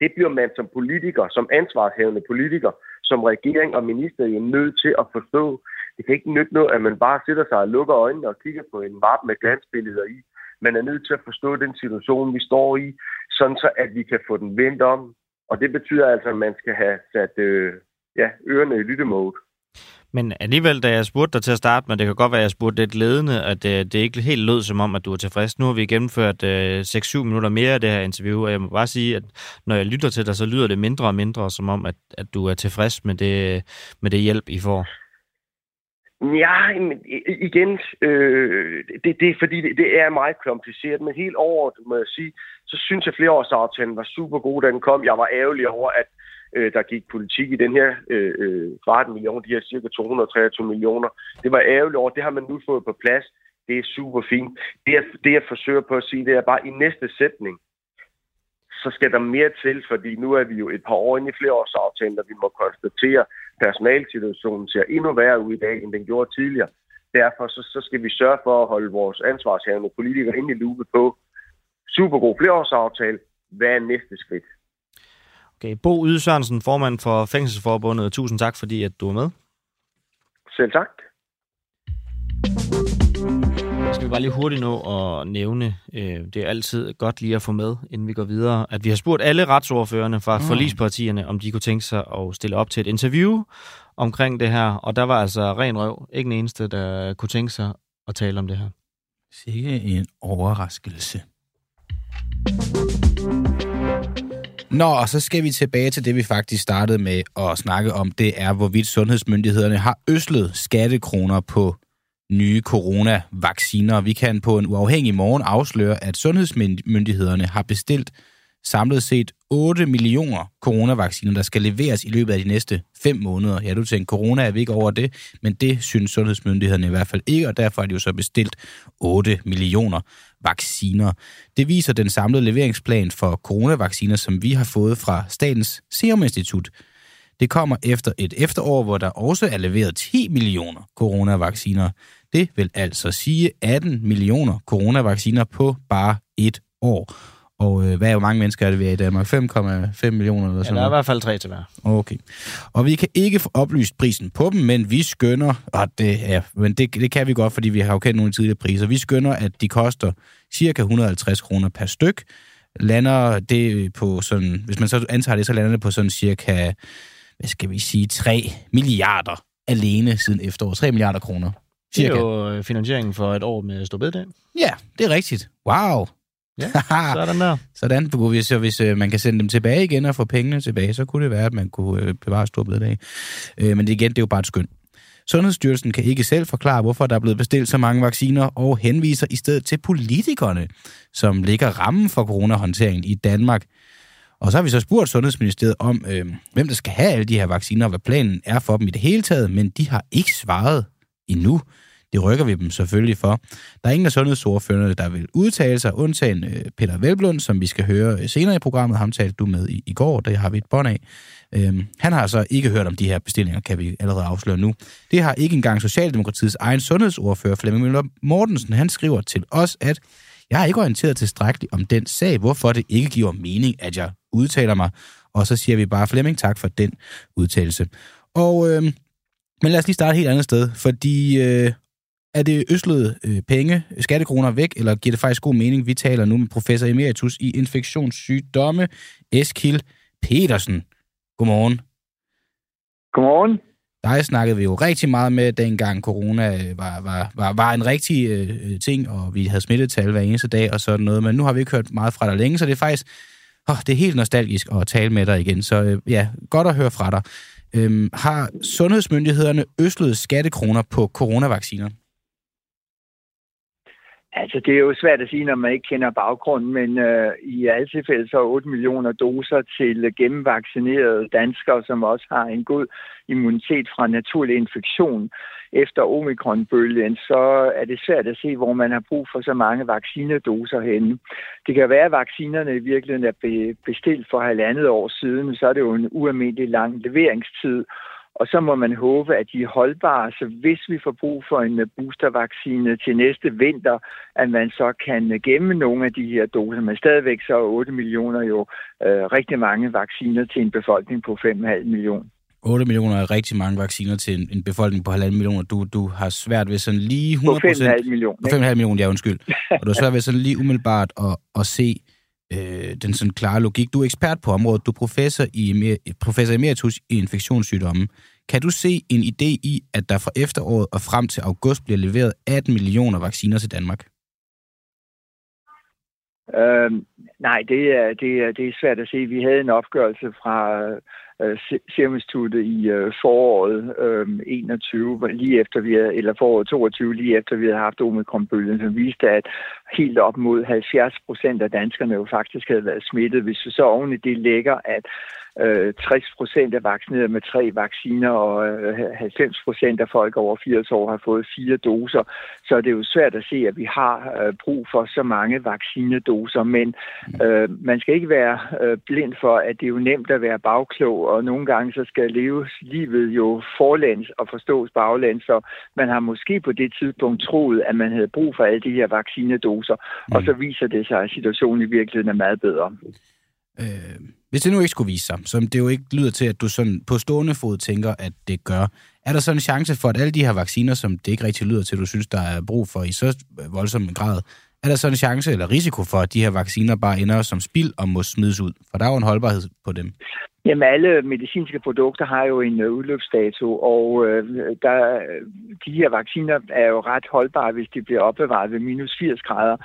Det bliver man som politiker, som ansvarshævende politiker, som regering og minister jo nødt til at forstå. Det kan ikke nytte noget, at man bare sætter sig og lukker øjnene og kigger på en map med glansbilleder i. Man er nødt til at forstå den situation, vi står i, sådan så at vi kan få den vendt om. Og det betyder altså, at man skal have sat øh, ja, ørerne i lyttemode. Men alligevel, da jeg spurgte dig til at starte med, det kan godt være, at jeg spurgte lidt ledende, at det, det ikke helt lød som om, at du er tilfreds. Nu har vi gennemført øh, 6-7 minutter mere af det her interview, og jeg må bare sige, at når jeg lytter til dig, så lyder det mindre og mindre som om, at, at du er tilfreds med det, med det hjælp, I får. Ja, men igen, øh, det, det er fordi, det, det er meget kompliceret, men helt overordnet må jeg sige, så synes jeg, at flereårsaftalen var super god, da den kom. Jeg var ærgerlig over, at øh, der gik politik i den her øh, øh kvart million, de her cirka 223 millioner. Det var ærgerligt over, det har man nu fået på plads. Det er super fint. Det jeg, det, jeg forsøger på at sige, det er bare i næste sætning, så skal der mere til, fordi nu er vi jo et par år inde i flereårsaftalen, og vi må konstatere, at personalsituationen ser endnu værre ud i dag, end den gjorde tidligere. Derfor så, så skal vi sørge for at holde vores ansvarshavende politikere ind i lupe på super god flereårsaftale. Hvad er næste skridt? Okay, Bo Yde Sørensen, formand for Fængselsforbundet. Tusind tak, fordi at du er med. Selv tak. Skal vi bare lige hurtigt nå at nævne, øh, det er altid godt lige at få med, inden vi går videre, at vi har spurgt alle retsordførende fra mm. forlispartierne, om de kunne tænke sig at stille op til et interview omkring det her, og der var altså ren røv. Ikke en eneste, der kunne tænke sig at tale om det her. Sikke en overraskelse. Nå, og så skal vi tilbage til det, vi faktisk startede med at snakke om. Det er, hvorvidt sundhedsmyndighederne har øslet skattekroner på nye coronavacciner. Vi kan på en uafhængig morgen afsløre, at sundhedsmyndighederne har bestilt samlet set 8 millioner coronavacciner, der skal leveres i løbet af de næste 5 måneder. Ja, du tænker, corona er vi ikke over det, men det synes sundhedsmyndighederne i hvert fald ikke, og derfor er de jo så bestilt 8 millioner vacciner. Det viser den samlede leveringsplan for coronavacciner, som vi har fået fra Statens Serum Institut. Det kommer efter et efterår, hvor der også er leveret 10 millioner coronavacciner. Det vil altså sige 18 millioner coronavacciner på bare et år. Og øh, hvad er jo mange mennesker er det, vi er i Danmark? 5,5 millioner eller sådan Ja, der er i hvert fald tre til hver. Okay. Og vi kan ikke få oplyst prisen på dem, men vi skønner, og det, er, men det, det kan vi godt, fordi vi har jo kendt nogle tidligere priser, vi skønner, at de koster cirka 150 kroner per styk. Lander det på sådan, hvis man så antager det, så lander det på sådan cirka, hvad skal vi sige, 3 milliarder alene siden efterår. 3 milliarder kroner. Det Cirka. er jo øh, finansieringen for et år med Storbededag. Ja, det er rigtigt. Wow. Ja, sådan der. Sådan, for hvis, så hvis øh, man kan sende dem tilbage igen og få pengene tilbage, så kunne det være, at man kunne øh, bevare storbededag. Øh, men det, igen, det er jo bare et skøn. Sundhedsstyrelsen kan ikke selv forklare, hvorfor der er blevet bestilt så mange vacciner, og henviser i stedet til politikerne, som ligger rammen for coronahåndteringen i Danmark. Og så har vi så spurgt Sundhedsministeriet om, øh, hvem der skal have alle de her vacciner, og hvad planen er for dem i det hele taget, men de har ikke svaret endnu. Det rykker vi dem selvfølgelig for. Der er ingen af sundhedsordførerne, der vil udtale sig, undtagen øh, Peter Velblund, som vi skal høre øh, senere i programmet. Ham talte du med i, i går, det har vi et bånd af. Øhm, han har så ikke hørt om de her bestillinger, kan vi allerede afsløre nu. Det har ikke engang Socialdemokratiets egen sundhedsordfører, Flemming Møller Mortensen. Han skriver til os, at jeg har ikke orienteret tilstrækkeligt om den sag, hvorfor det ikke giver mening, at jeg udtaler mig. Og så siger vi bare, Flemming, tak for den udtalelse. Og, øh, men lad os lige starte et helt andet sted, fordi øh, er det øslede øh, penge, skattekroner væk, eller giver det faktisk god mening? Vi taler nu med professor emeritus i infektionssygdomme, Eskil Petersen. Godmorgen. Godmorgen. Dig snakkede vi jo rigtig meget med, dengang corona øh, var, var, var, var en rigtig øh, ting, og vi havde smittetal hver eneste dag og sådan noget, men nu har vi ikke hørt meget fra dig længe, så det er faktisk åh, det er helt nostalgisk at tale med dig igen. Så øh, ja, godt at høre fra dig. Øhm, har sundhedsmyndighederne øslet skattekroner på coronavacciner? Altså, det er jo svært at sige, når man ikke kender baggrunden, men øh, i alle tilfælde så 8 millioner doser til gennemvaccinerede danskere, som også har en god immunitet fra naturlig infektion efter omikronbølgen, så er det svært at se, hvor man har brug for så mange vaccinedoser henne. Det kan være, at vaccinerne i virkeligheden er bestilt for halvandet år siden, så er det jo en ualmindelig lang leveringstid, og så må man håbe, at de er holdbare, så hvis vi får brug for en boostervaccine til næste vinter, at man så kan gemme nogle af de her doser. Men stadigvæk så er 8 millioner jo øh, rigtig mange vacciner til en befolkning på 5,5 millioner. 8 millioner er rigtig mange vacciner til en, en befolkning på 1,5 millioner. Du, du har svært ved sådan lige 100 På 5,5 millioner. På 5,5 millioner, ja, undskyld. Og du har svært ved sådan lige umiddelbart at, at se øh, den sådan klare logik. Du er ekspert på området. Du er professor, i, professor emeritus i infektionssygdomme. Kan du se en idé i, at der fra efteråret og frem til august bliver leveret 18 millioner vacciner til Danmark? Øh, nej, det er, det, er, det er svært at se. Vi havde en opgørelse fra øh, Serum Instituttet i øh, foråret øh, 21, lige efter vi havde, eller foråret 22, lige efter vi havde haft omikronbølgen, som viste, at helt op mod 70 procent af danskerne jo faktisk havde været smittet. Hvis vi så oven i det lægger, at øh, 60 procent er vaccineret med tre vacciner, og øh, 90 procent af folk over 80 år har fået fire doser, så er det jo svært at se, at vi har øh, brug for så mange vaccinedoser. Men øh, man skal ikke være øh, blind for, at det er jo nemt at være bagklog, og nogle gange så skal leves livet jo forlæns og forstås baglæns, så man har måske på det tidspunkt troet, at man havde brug for alle de her vaccinedoser, mm. og så viser det sig, at situationen i virkeligheden er meget bedre. Øh, hvis det nu ikke skulle vise sig, som det jo ikke lyder til, at du sådan på stående fod tænker, at det gør, er der så en chance for, at alle de her vacciner, som det ikke rigtig lyder til, du synes, der er brug for i så voldsom en grad, er der så en chance eller risiko for, at de her vacciner bare ender som spild og må smides ud? For der er jo en holdbarhed på dem. Jamen, alle medicinske produkter har jo en uh, udløbsdato, og uh, der, de her vacciner er jo ret holdbare, hvis de bliver opbevaret ved minus 80 grader.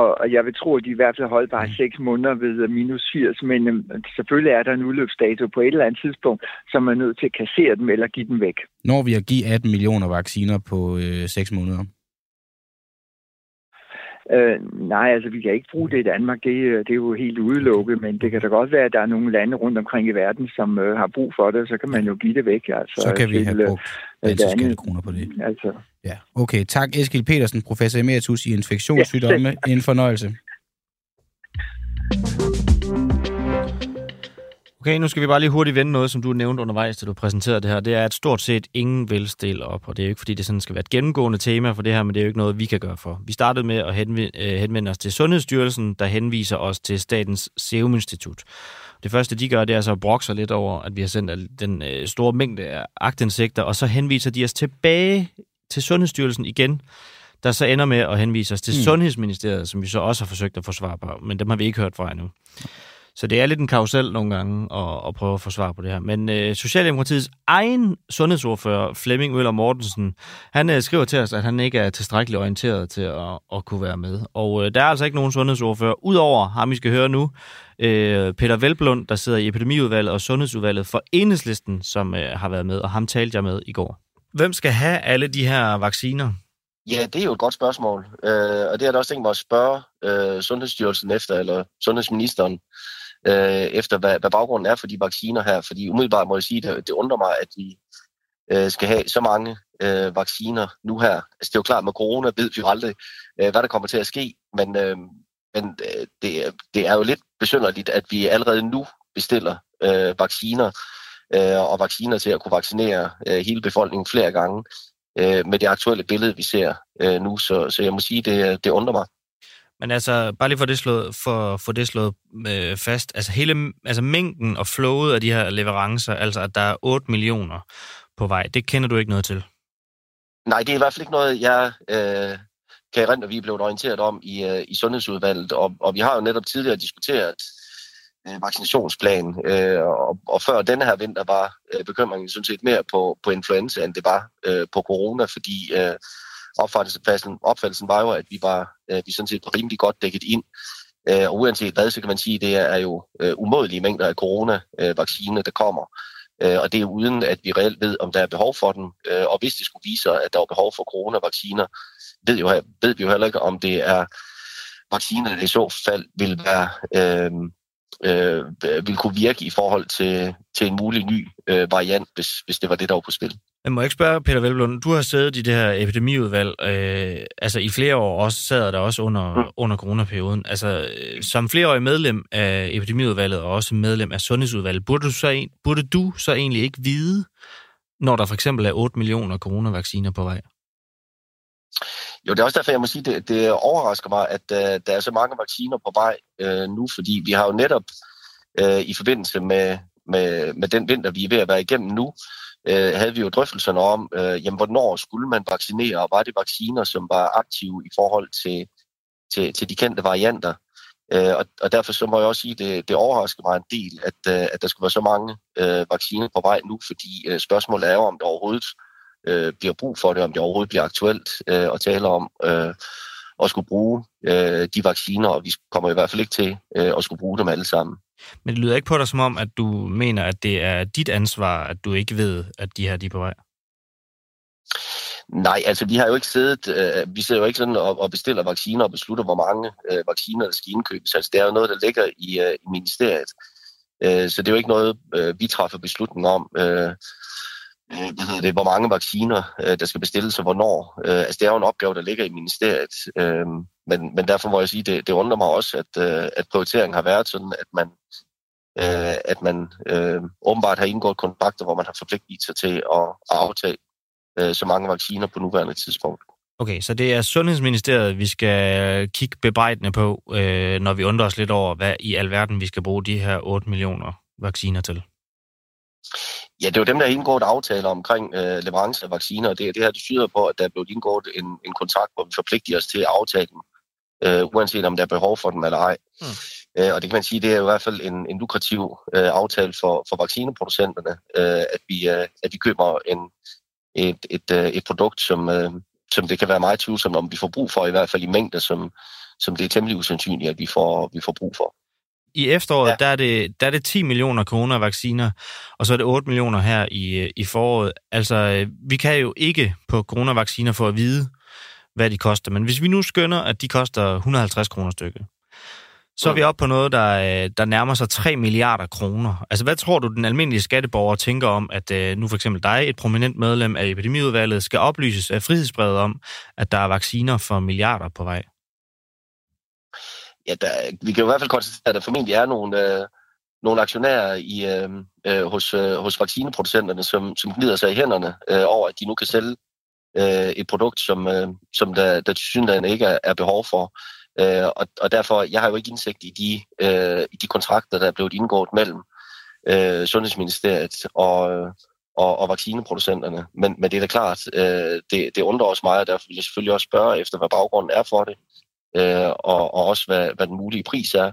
Og, og jeg vil tro, at de i hvert fald er holdbare 6 måneder ved minus 80, men uh, selvfølgelig er der en udløbsdato på et eller andet tidspunkt, så man er nødt til at kassere dem eller give dem væk. Når vi at give 18 millioner vacciner på uh, 6 måneder? Øh, nej, altså vi kan ikke bruge det i Danmark, det, øh, det er jo helt udelukket, men det kan da godt være, at der er nogle lande rundt omkring i verden, som øh, har brug for det, så kan man jo give det væk. Altså, Så kan vi til, have øh, brugt danske lande. skattekroner på det. Altså, Ja, okay. Tak, Eskil Petersen, professor emeritus i infektionssygdomme. Ja, En fornøjelse. Okay, nu skal vi bare lige hurtigt vende noget, som du nævnte undervejs, da du præsenterede det her. Det er, at stort set ingen vil stille op, og det er jo ikke, fordi det sådan skal være et gennemgående tema for det her, men det er jo ikke noget, vi kan gøre for. Vi startede med at henvende, øh, henvende os til Sundhedsstyrelsen, der henviser os til Statens Serum Institut. Det første, de gør, det er så at brokke sig lidt over, at vi har sendt den øh, store mængde af agtindsigter, og så henviser de os tilbage til Sundhedsstyrelsen igen, der så ender med at henvise os til mm. Sundhedsministeriet, som vi så også har forsøgt at få svar på, men dem har vi ikke hørt fra endnu. Så det er lidt en karusel nogle gange at, at prøve at få svar på det her. Men øh, Socialdemokratiets egen sundhedsordfører, Flemming Møller Mortensen, han øh, skriver til os, at han ikke er tilstrækkeligt orienteret til at, at kunne være med. Og øh, der er altså ikke nogen sundhedsordfører, udover ham, vi skal høre nu, øh, Peter Velblund, der sidder i epidemiudvalget og sundhedsudvalget for Enhedslisten, som øh, har været med, og ham talte jeg med i går. Hvem skal have alle de her vacciner? Ja, det er jo et godt spørgsmål, øh, og det har jeg også tænkt mig at spørge øh, Sundhedsstyrelsen efter, eller Sundhedsministeren, øh, efter hvad, hvad baggrunden er for de vacciner her, fordi umiddelbart må jeg sige, det, det undrer mig, at vi øh, skal have så mange øh, vacciner nu her. Altså det er jo klart, med corona ved vi jo aldrig, øh, hvad der kommer til at ske, men, øh, men øh, det, det er jo lidt besynderligt, at vi allerede nu bestiller øh, vacciner, øh, og vacciner til at kunne vaccinere øh, hele befolkningen flere gange øh, med det aktuelle billede, vi ser øh, nu. Så, så jeg må sige, det, det undrer mig. Men altså, bare lige for det slået, for, for det slået øh, fast, altså hele altså mængden og flowet af de her leverancer, altså at der er 8 millioner på vej, det kender du ikke noget til? Nej, det er i hvert fald ikke noget, jeg øh, kan erindre, vi er blevet orienteret om i, øh, i Sundhedsudvalget. Og, og vi har jo netop tidligere diskuteret øh, vaccinationsplanen, øh, og, og før denne her vinter var øh, bekymringen sådan set mere på, på influenza, end det var øh, på corona, fordi øh, opfattelsen, opfattelsen var jo, at vi var øh, vi sådan set var rimelig godt dækket ind. Øh, og uanset hvad, så kan man sige, at det er jo øh, umådelige mængder af coronavaccine, øh, der kommer. Øh, og det er uden, at vi reelt ved, om der er behov for den. Øh, og hvis det skulle vise sig, at der er behov for coronavacciner, ved, jo, ved vi jo heller ikke, om det er vacciner, der i så fald vil være... Øh, øh, vil kunne virke i forhold til, til en mulig ny øh, variant, hvis, hvis det var det, der var på spil. Jeg må ikke spørge, Peter Velblund, du har siddet i det her epidemiudvalg, øh, altså i flere år, også sad der også under, mm. under coronaperioden. Altså, øh, som flereårig medlem af epidemiudvalget og også medlem af sundhedsudvalget, burde du, så burde du så egentlig ikke vide, når der for eksempel er 8 millioner coronavacciner på vej? Jo, det er også derfor, jeg må sige, det, det overrasker mig, at uh, der er så mange vacciner på vej uh, nu, fordi vi har jo netop uh, i forbindelse med, med, med den vinter, vi er ved at være igennem nu, øh, havde vi jo drøftelserne om, øh, jamen, hvornår skulle man vaccinere, og var det vacciner, som var aktive i forhold til, til, til de kendte varianter. Øh, og, og derfor så må jeg også sige, det, det overrasker mig en del, at, øh, at der skulle være så mange øh, vacciner på vej nu, fordi øh, spørgsmålet er jo, om der overhovedet øh, bliver brug for det, om det overhovedet bliver aktuelt øh, at tale om øh, at skulle bruge øh, de vacciner, og vi kommer i hvert fald ikke til øh, at skulle bruge dem alle sammen. Men det lyder ikke på dig som om, at du mener, at det er dit ansvar, at du ikke ved, at de her de er på vej? Nej, altså vi har jo ikke siddet, øh, vi sidder jo ikke sådan og, og bestiller vacciner og beslutter, hvor mange øh, vacciner, der skal indkøbes. Altså det er jo noget, der ligger i, øh, i ministeriet. Øh, så det er jo ikke noget, øh, vi træffer beslutning om. Øh, øh hvad det, hvor mange vacciner, øh, der skal bestilles og hvornår. Øh, altså, det er jo en opgave, der ligger i ministeriet. Øh, men, men derfor må jeg sige, det, det undrer mig også, at, øh, at prioriteringen har været sådan, at man, øh, at man øh, åbenbart har indgået kontrakter, hvor man har forpligtet sig til at, at aftage øh, så mange vacciner på nuværende tidspunkt. Okay, så det er Sundhedsministeriet, vi skal kigge bebrejdende på, øh, når vi undrer os lidt over, hvad i alverden vi skal bruge de her 8 millioner vacciner til. Ja, det er jo dem, der har indgået aftaler omkring øh, leverance af vacciner, og det, det her det tyder på, at der er blevet indgået en, en kontrakt, hvor vi forpligter os til at aftale dem, øh, uanset om der er behov for dem eller ej. Mm. Øh, og det kan man sige, det er i hvert fald en, en lukrativ øh, aftale for, for vaccineproducenterne, øh, at, vi, øh, at vi køber en, et, et, øh, et produkt, som, øh, som det kan være meget tvivlsomt, om vi får brug for, i hvert fald i mængder, som, som det er temmelig usandsynligt, at vi får, vi får brug for. I efteråret, ja. der, er det, der er det 10 millioner coronavacciner, og så er det 8 millioner her i, i foråret. Altså, vi kan jo ikke på coronavacciner få at vide, hvad de koster. Men hvis vi nu skønner, at de koster 150 kroner stykket, så er vi oppe på noget, der, øh, der nærmer sig 3 milliarder kroner. Altså, hvad tror du, den almindelige skatteborger tænker om, at øh, nu for eksempel dig, et prominent medlem af epidemiudvalget, skal oplyses af frihedsbrevet om, at der er vacciner for milliarder på vej? Ja, der, vi kan jo i hvert fald konstatere, at der formentlig er nogle, øh, nogle aktionærer i, øh, øh, hos, øh, hos vaccineproducenterne, som, som glider sig i hænderne øh, over, at de nu kan sælge øh, et produkt, som, øh, som der, der til ikke er, er behov for. Øh, og, og derfor, jeg har jo ikke indsigt i de, øh, i de kontrakter, der er blevet indgået mellem øh, Sundhedsministeriet og, og, og vaccineproducenterne. Men, men det er da klart, øh, det, det undrer os meget, og derfor vil jeg selvfølgelig også spørge efter, hvad baggrunden er for det, øh, og, og også hvad, hvad den mulige pris er,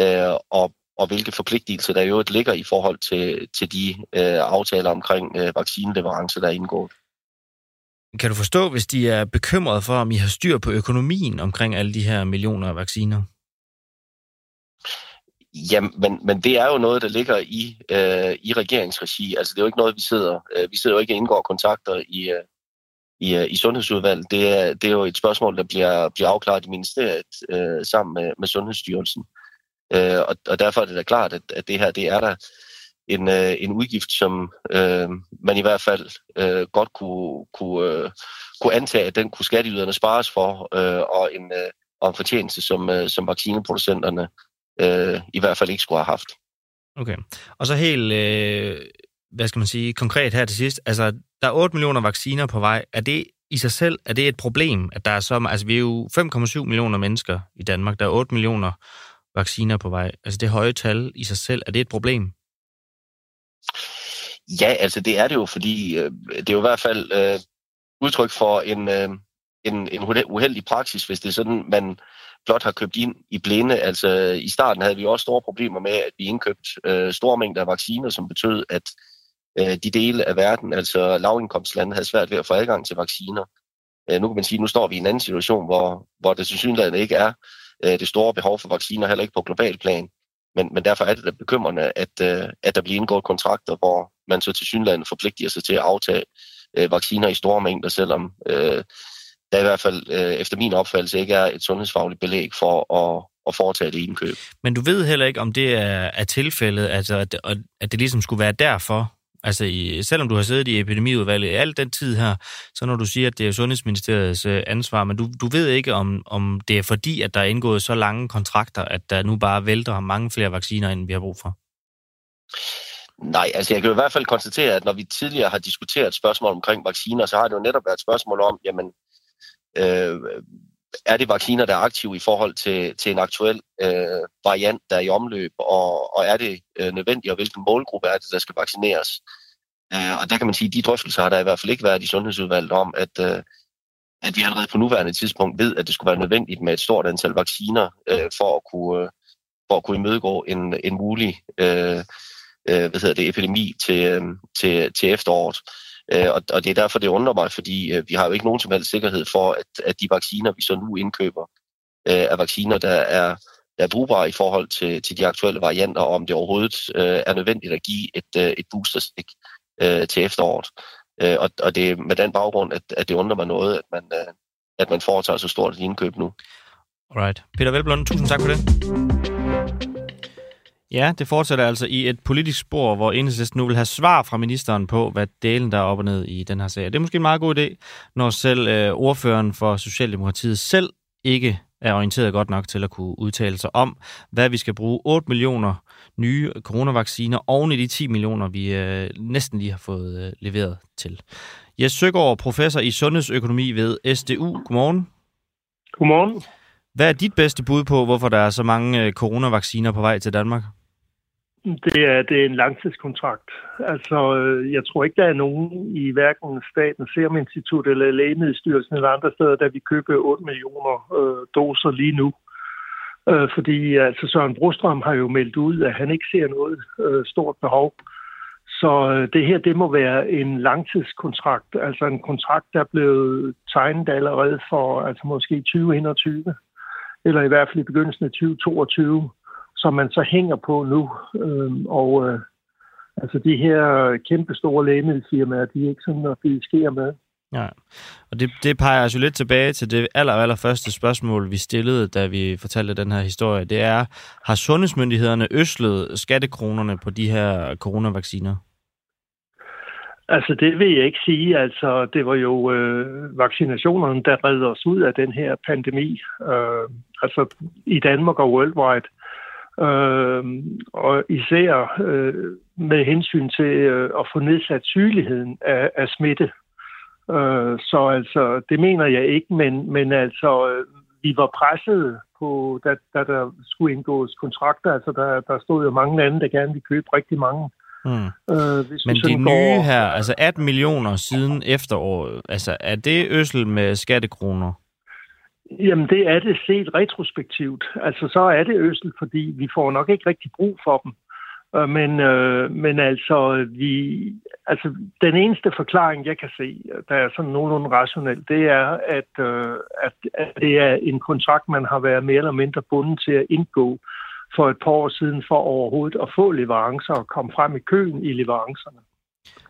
øh, og, og hvilke forpligtelser der i øvrigt ligger i forhold til, til de øh, aftaler omkring øh, vaccineleverance, der er indgået. Kan du forstå, hvis de er bekymrede for, om I har styr på økonomien omkring alle de her millioner af vacciner? Jamen, men, men det er jo noget, der ligger i, øh, i regeringsregi. Altså, det er jo ikke noget, vi sidder... Øh, vi sidder jo ikke og indgår kontakter i, øh, i, øh, i sundhedsudvalget. Det er, det er jo et spørgsmål, der bliver, bliver afklaret i ministeriet øh, sammen med, med Sundhedsstyrelsen. Øh, og, og derfor er det da klart, at, at det her, det er der en, øh, en udgift, som øh, man i hvert fald øh, godt kunne, kunne, øh, kunne antage, at den kunne skatteyderne spares for, øh, og, en, øh, og en fortjeneste, som, øh, som vaccineproducenterne øh, i hvert fald ikke skulle have haft. Okay. Og så helt, øh, hvad skal man sige, konkret her til sidst, altså der er 8 millioner vacciner på vej. Er det i sig selv, er det et problem, at der er så, altså vi er jo 5,7 millioner mennesker i Danmark, der er 8 millioner vacciner på vej. Altså det høje tal i sig selv, er det et problem? Ja, altså det er det jo, fordi øh, det er jo i hvert fald øh, udtryk for en, øh, en, en uheldig praksis, hvis det er sådan, man blot har købt ind i blinde. Altså i starten havde vi også store problemer med, at vi indkøbte øh, store mængder af vacciner, som betød, at øh, de dele af verden, altså lavindkomstlande, havde svært ved at få adgang til vacciner. Øh, nu kan man sige, at nu står vi i en anden situation, hvor, hvor det sandsynligvis ikke er øh, det store behov for vacciner, heller ikke på global plan. Men, men derfor er det da bekymrende, at, øh, at der bliver indgået kontrakter, hvor man så til synligheden forpligter sig til at aftage øh, vacciner i store mængder, selvom øh, der i hvert fald øh, efter min opfattelse ikke er et sundhedsfagligt belæg for at, at foretage det indkøb. Men du ved heller ikke, om det er, er tilfældet, altså at, at det ligesom skulle være derfor, Altså, i, selvom du har siddet i epidemiudvalget i al den tid her, så når du siger, at det er Sundhedsministeriets øh, ansvar, men du, du ved ikke, om, om det er fordi, at der er indgået så lange kontrakter, at der nu bare vælter mange flere vacciner, end vi har brug for? Nej, altså jeg kan jo i hvert fald konstatere, at når vi tidligere har diskuteret spørgsmål omkring vacciner, så har det jo netop været et spørgsmål om, jamen, øh, er det vacciner, der er aktive i forhold til, til en aktuel øh, variant, der er i omløb, og, og er det øh, nødvendigt, og hvilken målgruppe er det, der skal vaccineres? Øh, og der kan man sige, at de drøftelser har der i hvert fald ikke været i Sundhedsudvalget om, at, øh, at vi allerede på nuværende tidspunkt ved, at det skulle være nødvendigt med et stort antal vacciner øh, for, at kunne, øh, for at kunne imødegå en, en mulig øh, øh, hvad hedder det, epidemi til, øh, til, til efteråret. Øh, og, og det er derfor, det undrer mig, fordi øh, vi har jo ikke nogen som helst sikkerhed for, at, at de vacciner, vi så nu indkøber, øh, er vacciner, der er, der er brugbare i forhold til, til de aktuelle varianter, og om det overhovedet øh, er nødvendigt at give et, øh, et boosterstik øh, til efteråret. Øh, og, og det er med den baggrund, at, at det undrer mig noget, at man, øh, at man foretager så stort et indkøb nu. Alright. Peter Velblom, tusind tak for det. Ja, det fortsætter altså i et politisk spor, hvor enhedslisten nu vil have svar fra ministeren på, hvad delen der er op og ned i den her sag. Det er måske en meget god idé, når selv øh, ordføreren for Socialdemokratiet selv ikke er orienteret godt nok til at kunne udtale sig om, hvad vi skal bruge 8 millioner nye coronavacciner oven i de 10 millioner, vi øh, næsten lige har fået øh, leveret til. Jes Søgaard, professor i sundhedsøkonomi ved SDU. Godmorgen. Godmorgen. Hvad er dit bedste bud på, hvorfor der er så mange øh, coronavacciner på vej til Danmark? Det er, det er en langtidskontrakt. Altså, øh, jeg tror ikke, der er nogen i hverken Statens Serum Institut eller Lægemiddelstyrelsen eller andre steder, der vi købe 8 millioner øh, doser lige nu. Øh, fordi altså, Søren Brostrøm har jo meldt ud, at han ikke ser noget øh, stort behov. Så øh, det her, det må være en langtidskontrakt, altså en kontrakt, der blev tegnet allerede for altså måske 2021, eller i hvert fald i begyndelsen af 2022 som man så hænger på nu. Øhm, og øh, altså de her kæmpe store lægemiddelfirmaer, de er ikke sådan at sker med. Ja, og det, det peger os jo lidt tilbage til det aller, aller første spørgsmål, vi stillede, da vi fortalte den her historie. Det er, har sundhedsmyndighederne øslet skattekronerne på de her coronavacciner? Altså, det vil jeg ikke sige. Altså, det var jo øh, vaccinationerne, der redde os ud af den her pandemi. Øh, altså, i Danmark og worldwide. Øh, og især øh, med hensyn til øh, at få nedsat sygeligheden af, af smitte. Øh, så altså, det mener jeg ikke, men, men altså, øh, vi var presset på, da, da der skulle indgås kontrakter. Altså, der, der stod jo mange lande, der gerne ville købe rigtig mange Mm. Øh, hvis Men det nye går... her, altså 18 millioner siden efteråret, altså er det øssel med skattekroner? Jamen det er det set retrospektivt. Altså så er det øsel, fordi vi får nok ikke rigtig brug for dem. Øh, men, øh, men altså, vi, altså, den eneste forklaring, jeg kan se, der er sådan nogenlunde rationel, det er, at, øh, at, at det er en kontrakt, man har været mere eller mindre bundet til at indgå for et par år siden for overhovedet at få leverancer og komme frem i køen i leverancerne.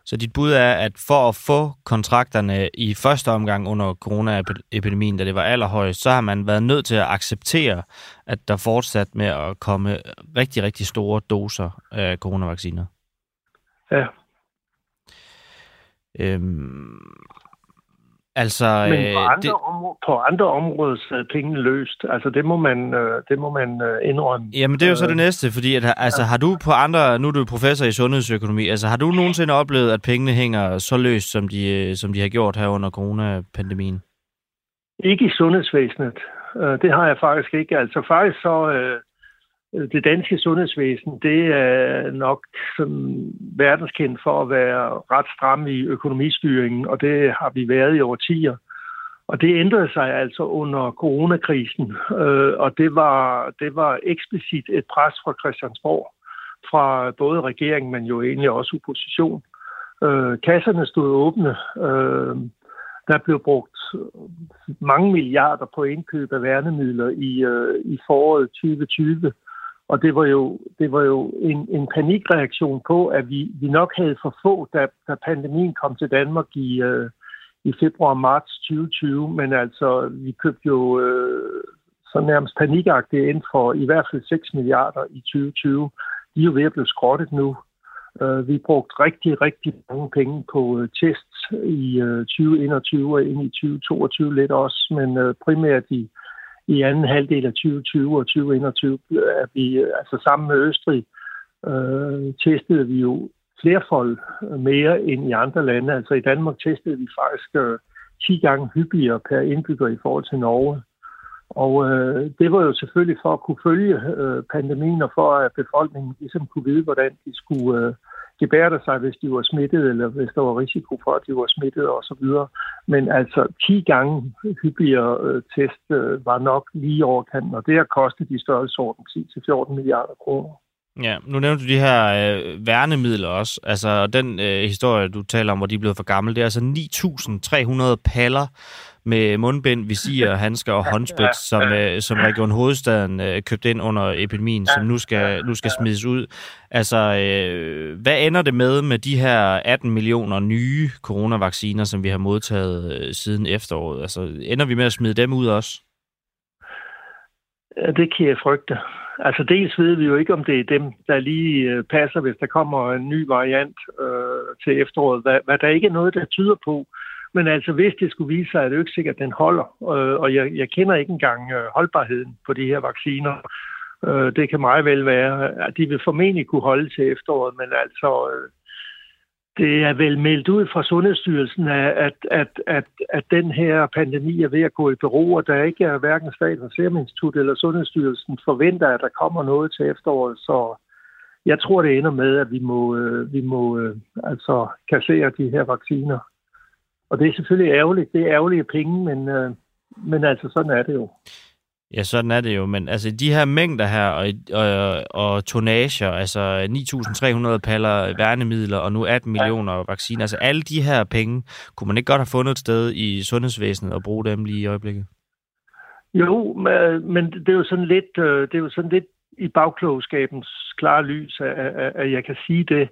Så dit bud er, at for at få kontrakterne i første omgang under coronaepidemien, da det var allerhøjst, så har man været nødt til at acceptere, at der fortsat med at komme rigtig, rigtig store doser af coronavacciner. Ja. Øhm, Altså, Men på øh, andre, det... områder, på andre områder er pengene løst. Altså, det må man, øh, det må man øh, indrømme. Jamen, det er jo så det næste, fordi at, altså, har du på andre... Nu er du professor i sundhedsøkonomi. Altså, har du nogensinde oplevet, at pengene hænger så løst, som de, som de har gjort her under coronapandemien? Ikke i sundhedsvæsenet. Det har jeg faktisk ikke. Altså, faktisk så... Det danske sundhedsvæsen, det er nok som verdenskendt for at være ret stram i økonomistyringen, og det har vi været i årtier. Og det ændrede sig altså under coronakrisen, øh, og det var, det var eksplicit et pres fra Christiansborg, fra både regeringen, men jo egentlig også opposition. Øh, kasserne stod åbne. Øh, der blev brugt mange milliarder på indkøb af værnemidler i, øh, i foråret 2020. Og det var jo, det var jo en, en panikreaktion på, at vi, vi nok havde for få, da, da pandemien kom til Danmark i, øh, i februar-marts 2020. Men altså, vi købte jo øh, så nærmest panikagtigt ind for i hvert fald 6 milliarder i 2020. De er jo ved at blive skrottet nu. Øh, vi brugte rigtig, rigtig mange penge på øh, tests i øh, 2021 og ind i 2022 lidt også, men øh, primært i i anden halvdel af 2020 og 2021 øh, at vi, øh, altså sammen med Østrig, øh, testede vi jo flerfold øh, mere end i andre lande. Altså i Danmark testede vi faktisk øh, 10 gange hyppigere per indbygger i forhold til Norge. Og øh, det var jo selvfølgelig for at kunne følge øh, pandemien og for at befolkningen ligesom kunne vide, hvordan de skulle øh, gebærde sig, hvis de var smittet, eller hvis der var risiko for, at de var smittet osv. Men altså 10 gange hyppigere øh, test øh, var nok lige overkanten, og det har kostet de størrelsesorden 10-14 milliarder kroner. Ja, nu nævnte du de her øh, værnemidler også. Altså, den øh, historie, du taler om, hvor de er blevet for gamle, det er altså 9.300 paller med mundbind, visir, handsker og håndsprit, som, øh, som Region Hovedstaden øh, købte ind under epidemien, som nu skal, nu skal smides ud. Altså, øh, hvad ender det med med de her 18 millioner nye coronavacciner, som vi har modtaget øh, siden efteråret? Altså, ender vi med at smide dem ud også? Ja, det kan jeg frygte. Altså dels ved vi jo ikke, om det er dem, der lige øh, passer, hvis der kommer en ny variant øh, til efteråret. Hvad, hvad der ikke er noget, der tyder på, men altså, hvis det skulle vise sig, er det jo ikke sikkert, at den holder. Øh, og jeg, jeg kender ikke engang øh, holdbarheden på de her vacciner. Øh, det kan meget vel være, at de vil formentlig kunne holde til efteråret, men altså, øh, det er vel meldt ud fra Sundhedsstyrelsen, at, at, at, at den her pandemi er ved at gå i bero, og der ikke er hverken Statens Serum Institut eller Sundhedsstyrelsen forventer, at der kommer noget til efteråret. Så jeg tror, det ender med, at vi må, øh, vi må øh, altså kassere de her vacciner. Og det er selvfølgelig ærgerligt. Det er ærgerlige penge, men, øh, men altså sådan er det jo. Ja, sådan er det jo, men altså de her mængder her og, og, og tonager, altså 9.300 paller værnemidler og nu 18 millioner vacciner, altså alle de her penge, kunne man ikke godt have fundet et sted i sundhedsvæsenet og bruge dem lige i øjeblikket? Jo, men det er jo sådan lidt, øh, det er jo sådan lidt i bagklogskabens klare lys, at, at jeg kan sige det.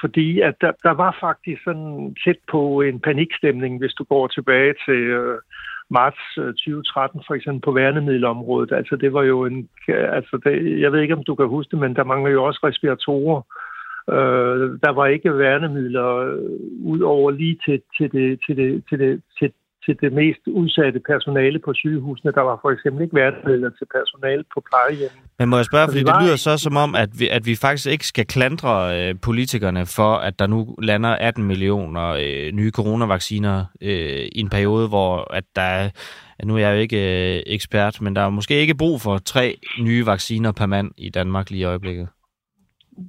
Fordi at der, der var faktisk sådan tæt på en panikstemning, hvis du går tilbage til øh, marts øh, 2013, for eksempel på værnemiddelområdet. Altså det var jo en... Altså det, jeg ved ikke, om du kan huske det, men der mangler jo også respiratorer. Øh, der var ikke værnemidler øh, ud over lige til, til, det, til, det, til, det, til, til det mest udsatte personale på sygehusene. Der var for eksempel ikke værnemidler til personale på plejehjemmet. Men må jeg spørge, fordi det, det lyder så som om, at vi, at vi faktisk ikke skal klandre øh, politikerne for, at der nu lander 18 millioner øh, nye coronavacciner øh, i en periode, hvor at der er, nu er jeg jo ikke øh, ekspert, men der er måske ikke brug for tre nye vacciner per mand i Danmark lige i øjeblikket.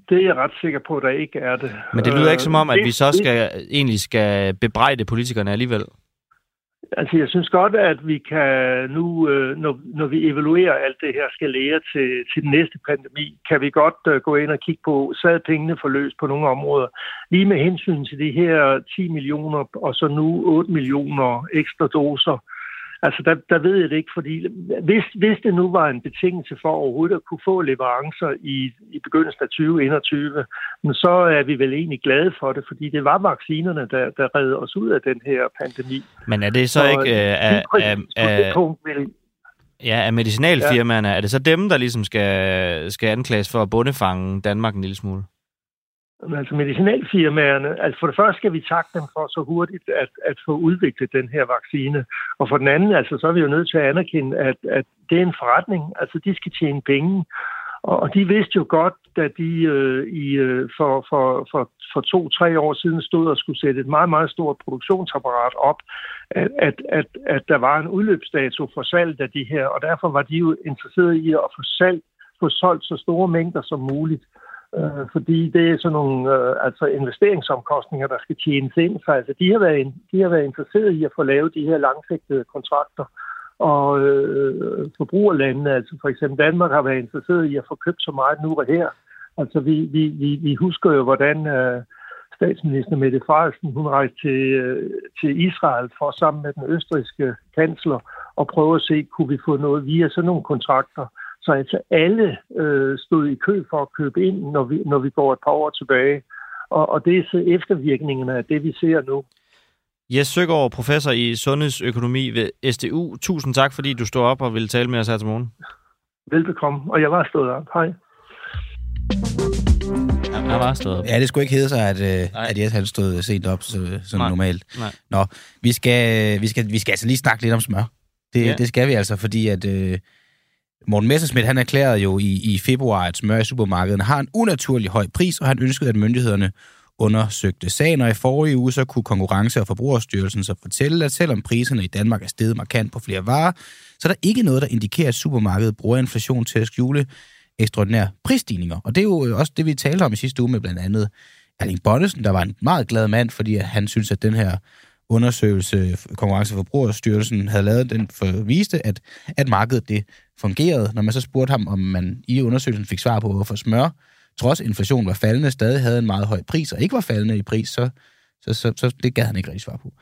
Det er jeg ret sikker på, at der ikke er det. Men det lyder ikke som om, at vi så skal, egentlig skal bebrejde politikerne alligevel. Altså, jeg synes godt, at vi kan nu, øh, når, når vi evaluerer alt det her, skal lære til, til den næste pandemi, kan vi godt øh, gå ind og kigge på, sad pengene forløst på nogle områder. Lige med hensyn til de her 10 millioner, og så nu 8 millioner ekstra doser, Altså, der, der ved jeg det ikke, fordi hvis, hvis det nu var en betingelse for overhovedet at kunne få leverancer i, i begyndelsen af 2021, så er vi vel egentlig glade for det, fordi det var vaccinerne, der, der redde os ud af den her pandemi. Men er det så og ikke øh, ja, af medicinalfirmaerne, ja. er det så dem, der ligesom skal, skal anklages for at bundefange Danmark en lille smule? Altså medicinalfirmaerne, altså for det første skal vi takke dem for så hurtigt at, at få udviklet den her vaccine. Og for den anden, altså så er vi jo nødt til at anerkende, at, at det er en forretning. Altså de skal tjene penge. Og, og de vidste jo godt, da de øh, i, øh, for, for, for, for to-tre år siden stod og skulle sætte et meget, meget stort produktionsapparat op, at, at, at, at der var en udløbsdato for salg af de her. Og derfor var de jo interesserede i at få salg, få solgt så store mængder som muligt øh, Øh, fordi det er sådan nogle øh, altså investeringsomkostninger, der skal tjenes ind. Så altså, de, har været, de har været interesseret i at få lavet de her langsigtede kontrakter. Og øh, forbrugerlandene, altså for eksempel Danmark, har været interesseret i at få købt så meget nu og her. Altså vi, vi, vi, vi husker jo, hvordan øh, statsminister Mette Frederiksen, hun rejste til, øh, til Israel for sammen med den østrigske kansler og prøve at se, kunne vi få noget via sådan nogle kontrakter. Så altså alle øh, stod i kø for at købe ind, når vi, når vi går et par år tilbage. Og, og det er så eftervirkningerne af det, vi ser nu. Jes Søgaard, professor i sundhedsøkonomi ved SDU. Tusind tak, fordi du stod op og ville tale med os her til morgen. Velbekomme, og jeg var stået op. Hej. Jeg var stået op. Ja, det skulle ikke hedde sig, at, øh, at Jes havde stået sent op, så, sådan Nej. normalt. Nej. Nå, vi skal, vi, skal, vi skal altså lige snakke lidt om smør. Det, ja. det skal vi altså, fordi at... Øh, Morten Messerschmidt, han erklærede jo i, i februar, at smør i supermarkederne har en unaturlig høj pris, og han ønskede, at myndighederne undersøgte sagen, og i forrige uge så kunne Konkurrence- og Forbrugerstyrelsen så fortælle, at selvom priserne i Danmark er steget markant på flere varer, så er der ikke noget, der indikerer, at supermarkedet bruger inflation til at skjule ekstraordinære prisstigninger. Og det er jo øh, også det, vi talte om i sidste uge med blandt andet Erling Bonnesen, der var en meget glad mand, fordi han synes, at den her undersøgelse, Konkurrence- og Forbrugerstyrelsen havde lavet, den for, viste, at, at markedet det fungerede. Når man så spurgte ham, om man i undersøgelsen fik svar på, hvorfor smør, trods inflationen var faldende, stadig havde en meget høj pris, og ikke var faldende i pris, så, så, så, så det gav han ikke rigtig svar på.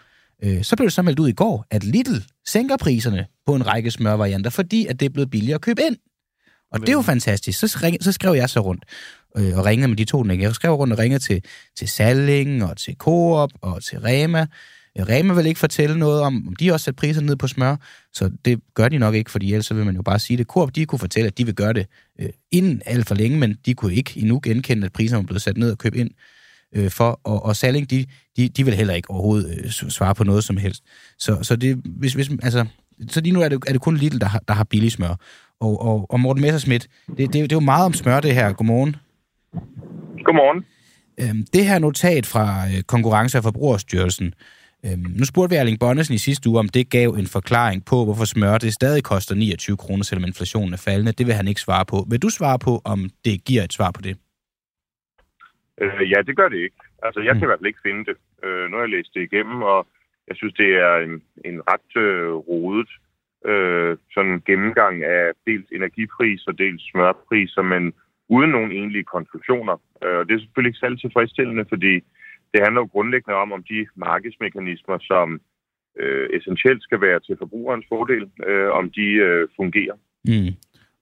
Øh, så blev det så meldt ud i går, at Lidl sænker priserne på en række smørvarianter, fordi at det er blevet billigere at købe ind. Og det er jo fantastisk. Så, ring, så skrev jeg så rundt øh, og ringede med de to ting. Jeg skrev rundt og ringede til, til Salling og til Coop og til Rema. Rema vil ikke fortælle noget om, om de også sætter priserne ned på smør, så det gør de nok ikke, fordi ellers vil man jo bare sige det. Coop, de kunne fortælle, at de vil gøre det øh, inden alt for længe, men de kunne ikke endnu genkende, at priserne er blevet sat ned og købt ind øh, for, og, og Salling, de, de, de vil heller ikke overhovedet øh, svare på noget som helst. Så, så det, hvis, hvis, altså, så lige nu er det, er det kun Lidl, der har, der har billig smør. Og, og, og Morten Messersmith, det, det, det er jo meget om smør, det her. Godmorgen. Godmorgen. Øhm, det her notat fra øh, Konkurrence- og Forbrugerstyrelsen, Øhm, nu spurgte vi Erling Bonnesen i sidste uge, om det gav en forklaring på, hvorfor smør det stadig koster 29 kroner, selvom inflationen er faldende. Det vil han ikke svare på. Vil du svare på, om det giver et svar på det? Øh, ja, det gør det ikke. Altså, jeg kan mm. i hvert fald ikke finde det. Øh, nu har jeg læst det igennem, og jeg synes, det er en, en ret øh, rodet øh, sådan gennemgang af dels energipris og dels smørpriser, men uden nogen egentlige konstruktioner. Øh, og det er selvfølgelig ikke særlig tilfredsstillende, fordi det handler jo grundlæggende om, om de markedsmekanismer, som øh, essentielt skal være til forbrugerens fordel, øh, om de øh, fungerer. Mm.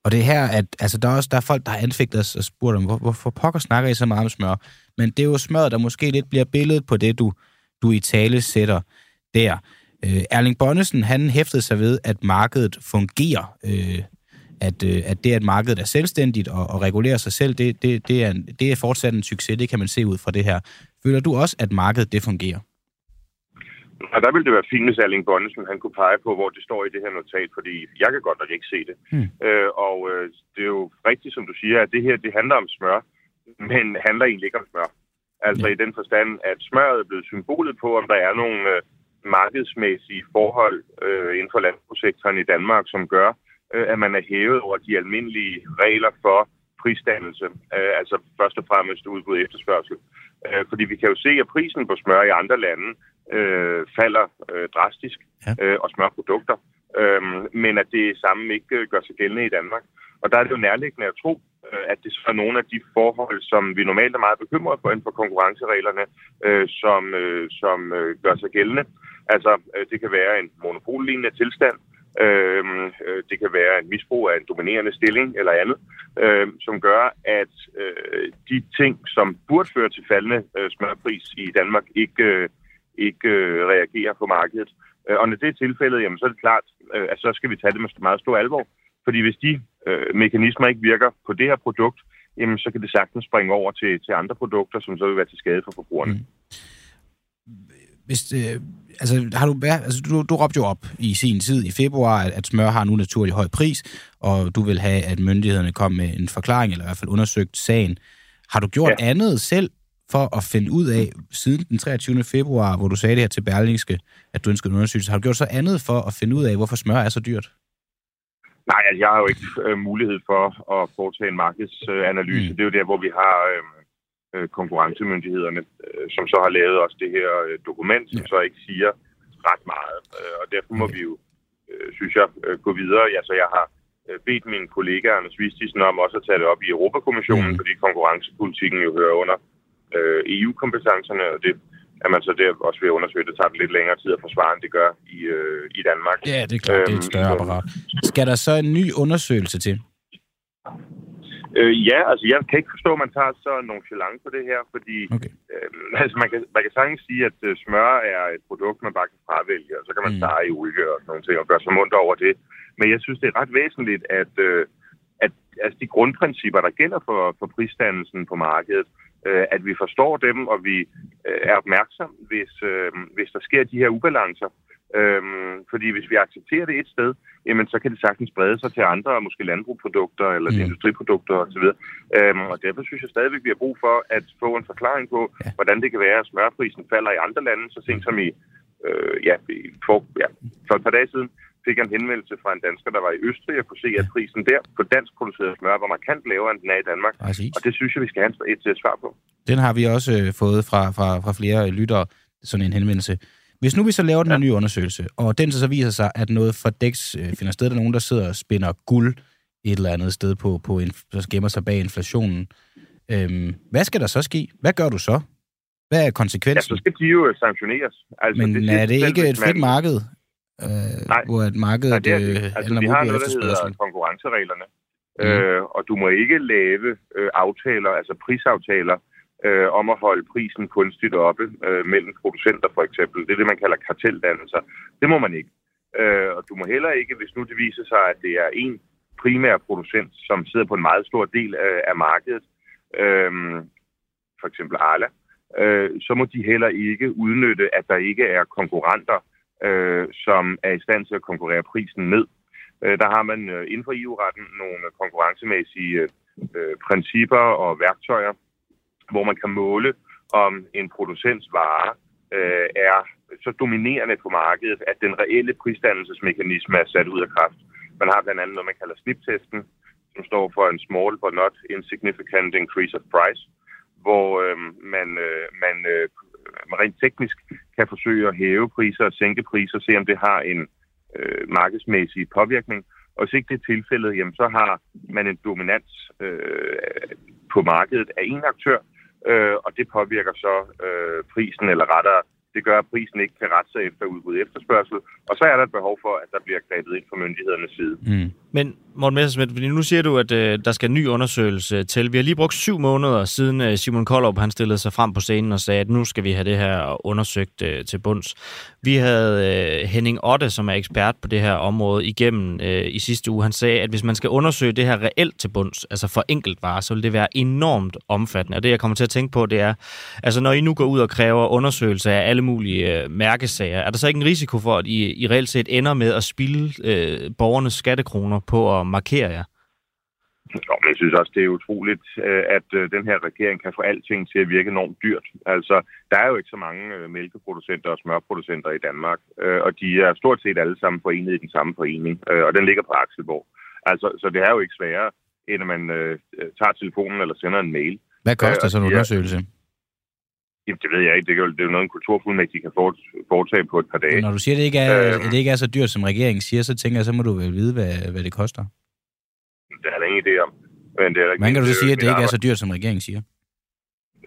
Og det er her, at altså, der, er også, der er folk, der har anfægtet os og spurgt om, hvor, hvorfor pokker snakker I så meget om smør? Men det er jo smør, der måske lidt bliver billedet på det, du, du i tale sætter der. Øh, Erling Bonnesen, han hæftede sig ved, at markedet fungerer. Øh, at, øh, at det, at markedet er selvstændigt og, og regulerer sig selv, det, det, det, er, det er fortsat en succes. Det kan man se ud fra det her. Føler du også, at markedet det fungerer? Og der ville det være fint, hvis Erling Bonnesen han kunne pege på, hvor det står i det her notat, fordi jeg kan godt nok ikke se det. Mm. Øh, og øh, det er jo rigtigt, som du siger, at det her det handler om smør, men handler egentlig ikke om smør. Altså mm. i den forstand, at smøret er blevet symbolet på, om der er nogle øh, markedsmæssige forhold øh, inden for landbrugssektoren i Danmark, som gør, øh, at man er hævet over de almindelige regler for prisdannelse, øh, altså først og fremmest udbud efterspørgsel. Øh, fordi vi kan jo se, at prisen på smør i andre lande øh, falder øh, drastisk, ja. øh, og smørprodukter, øh, men at det samme ikke øh, gør sig gældende i Danmark. Og der er det jo nærliggende at tro, øh, at det er nogle af de forhold, som vi normalt er meget bekymrede for inden for konkurrencereglerne, øh, som, øh, som øh, gør sig gældende. Altså, øh, det kan være en monopollignende tilstand, Øhm, øh, det kan være en misbrug af en dominerende stilling eller andet, øh, som gør, at øh, de ting, som burde føre til faldende øh, smørpris i Danmark, ikke, øh, ikke øh, reagerer på markedet. Øh, og når det er tilfældet, jamen, så er det klart, øh, at så skal vi tage det med meget stor alvor. Fordi hvis de øh, mekanismer ikke virker på det her produkt, jamen, så kan det sagtens springe over til, til andre produkter, som så vil være til skade for forbrugerne. Mm hvis, øh, altså, har du, altså, du, du råbte jo op i sin tid i februar, at, at smør har en unaturlig høj pris, og du vil have, at myndighederne kom med en forklaring, eller i hvert fald undersøgt sagen. Har du gjort ja. andet selv for at finde ud af, siden den 23. februar, hvor du sagde det her til Berlingske, at du ønskede en undersøgelse, har du gjort så andet for at finde ud af, hvorfor smør er så dyrt? Nej, altså, jeg har jo ikke øh, mulighed for at foretage en markedsanalyse. Mm. Det er jo der, hvor vi har øh, øh, konkurrencemyndighederne, øh, som så har lavet også det her øh, dokument, som ja. så ikke siger ret meget. Øh, og derfor må okay. vi jo, øh, synes jeg, øh, gå videre. Ja, så jeg har bedt min kollega Anders Vistisen om også at tage det op i Europakommissionen, mm. fordi konkurrencepolitikken jo hører under øh, EU-kompetencerne, og det er man så der også ved at undersøge. Det tager det lidt længere tid at forsvare, end det gør i, øh, i Danmark. Ja, det er klart, øhm, det er et større apparat. Skal der så en ny undersøgelse til? Øh, ja, altså jeg kan ikke forstå, at man tager så nonchalant på det her, fordi okay. øh, altså, man, kan, man kan sagtens sige, at uh, smør er et produkt, man bare kan fravælge, og så kan man mm. i olie og sådan nogle ting og gøre sig mundt over det. Men jeg synes, det er ret væsentligt, at, øh, at altså, de grundprincipper, der gælder for, for prisdannelsen på markedet, øh, at vi forstår dem, og vi øh, er opmærksom, hvis, øh, hvis der sker de her ubalancer. Øhm, fordi hvis vi accepterer det et sted, jamen så kan det sagtens sprede sig til andre, måske landbrugsprodukter eller mm. industriprodukter osv. Øhm, og derfor synes jeg stadigvæk, vi har brug for at få en forklaring på, ja. hvordan det kan være, at smørprisen falder i andre lande, så sent som i, øh, ja, for, ja, for et par dage siden fik jeg en henvendelse fra en dansker, der var i Østrig, og kunne se, at prisen der på dansk produceret smør var markant lavere, end den er i Danmark. Præcis. Og det synes jeg, vi skal have et, et svar på. Den har vi også øh, fået fra, fra, fra flere lyttere, sådan en henvendelse. Hvis nu vi så laver den her nye undersøgelse, og den så, så viser sig, at noget fordæks øh, finder sted, der er nogen, der sidder og spinder guld et eller andet sted på, på der gemmer sig bag inflationen. Øhm, hvad skal der så ske? Hvad gør du så? Hvad er konsekvensen? Ja, så skal de jo sanktioneres. Altså, Men det er det ikke et frit marked? Øh, Nej. Hvor et marked Nej, det er det. Øh, altså, vi har noget, der hedder konkurrencereglerne. Mm. Øh, og du må ikke lave øh, aftaler, altså prisaftaler, øh, om at holde prisen kunstigt oppe øh, mellem producenter for eksempel. Det er det, man kalder karteldannelser. Det må man ikke. Øh, og du må heller ikke, hvis nu det viser sig, at det er en primær producent, som sidder på en meget stor del af, af markedet, øh, for eksempel Arla, øh, så må de heller ikke udnytte, at der ikke er konkurrenter, øh, som er i stand til at konkurrere prisen ned. Øh, der har man øh, inden for EU-retten nogle konkurrencemæssige øh, øh, principper og værktøjer, hvor man kan måle, om en producents vare øh, er så dominerende på markedet, at den reelle prisdannelsesmekanisme er sat ud af kraft. Man har blandt andet noget, man kalder sniptesten, som står for en small but not insignificant increase of price, hvor øh, man, øh, man øh, rent teknisk kan forsøge at hæve priser og sænke priser, se om det har en øh, markedsmæssig påvirkning. Og hvis ikke det er tilfældet, jamen, så har man en dominans øh, på markedet af en aktør, øh, og det påvirker så øh, prisen, eller rettere, det gør, at prisen ikke kan rette sig efter udbud efterspørgsel, og så er der et behov for, at der bliver grebet ind fra myndighedernes side. Mm. Men Morten Messersmith, fordi nu siger du, at øh, der skal en ny undersøgelse til. Vi har lige brugt syv måneder siden øh, Simon Koldrup han stillede sig frem på scenen og sagde, at nu skal vi have det her undersøgt øh, til bunds. Vi havde øh, Henning Otte, som er ekspert på det her område, igennem øh, i sidste uge. Han sagde, at hvis man skal undersøge det her reelt til bunds, altså for enkelt enkeltvarer, så vil det være enormt omfattende. Og det, jeg kommer til at tænke på, det er, altså når I nu går ud og kræver undersøgelser af alle mulige øh, mærkesager, er der så ikke en risiko for, at I, I reelt set ender med at spilde øh, borgernes skattekroner på at markere jer? Jo, men jeg synes også, det er utroligt, øh, at øh, den her regering kan få alting til at virke enormt dyrt. Altså, der er jo ikke så mange øh, mælkeproducenter og smørproducenter i Danmark, og de er stort set alle sammen forenet i den samme forening, og den ligger på Akselborg. Altså, så det er jo ikke sværere, end at man tager telefonen eller sender en mail. Hvad koster sådan en undersøgelse? Jamen, det ved jeg ikke. Det er jo, det er jo noget, en kulturfuldmægtig kan foretage på et par dage. Når du siger, at det ikke er, øh, det ikke er så dyrt, som regeringen siger, så tænker jeg, så må du vel vide, hvad, hvad det koster. Det har jeg ingen idé om. Men det er ikke Hvordan kan du så sige, at det ikke er så dyrt, som regeringen siger?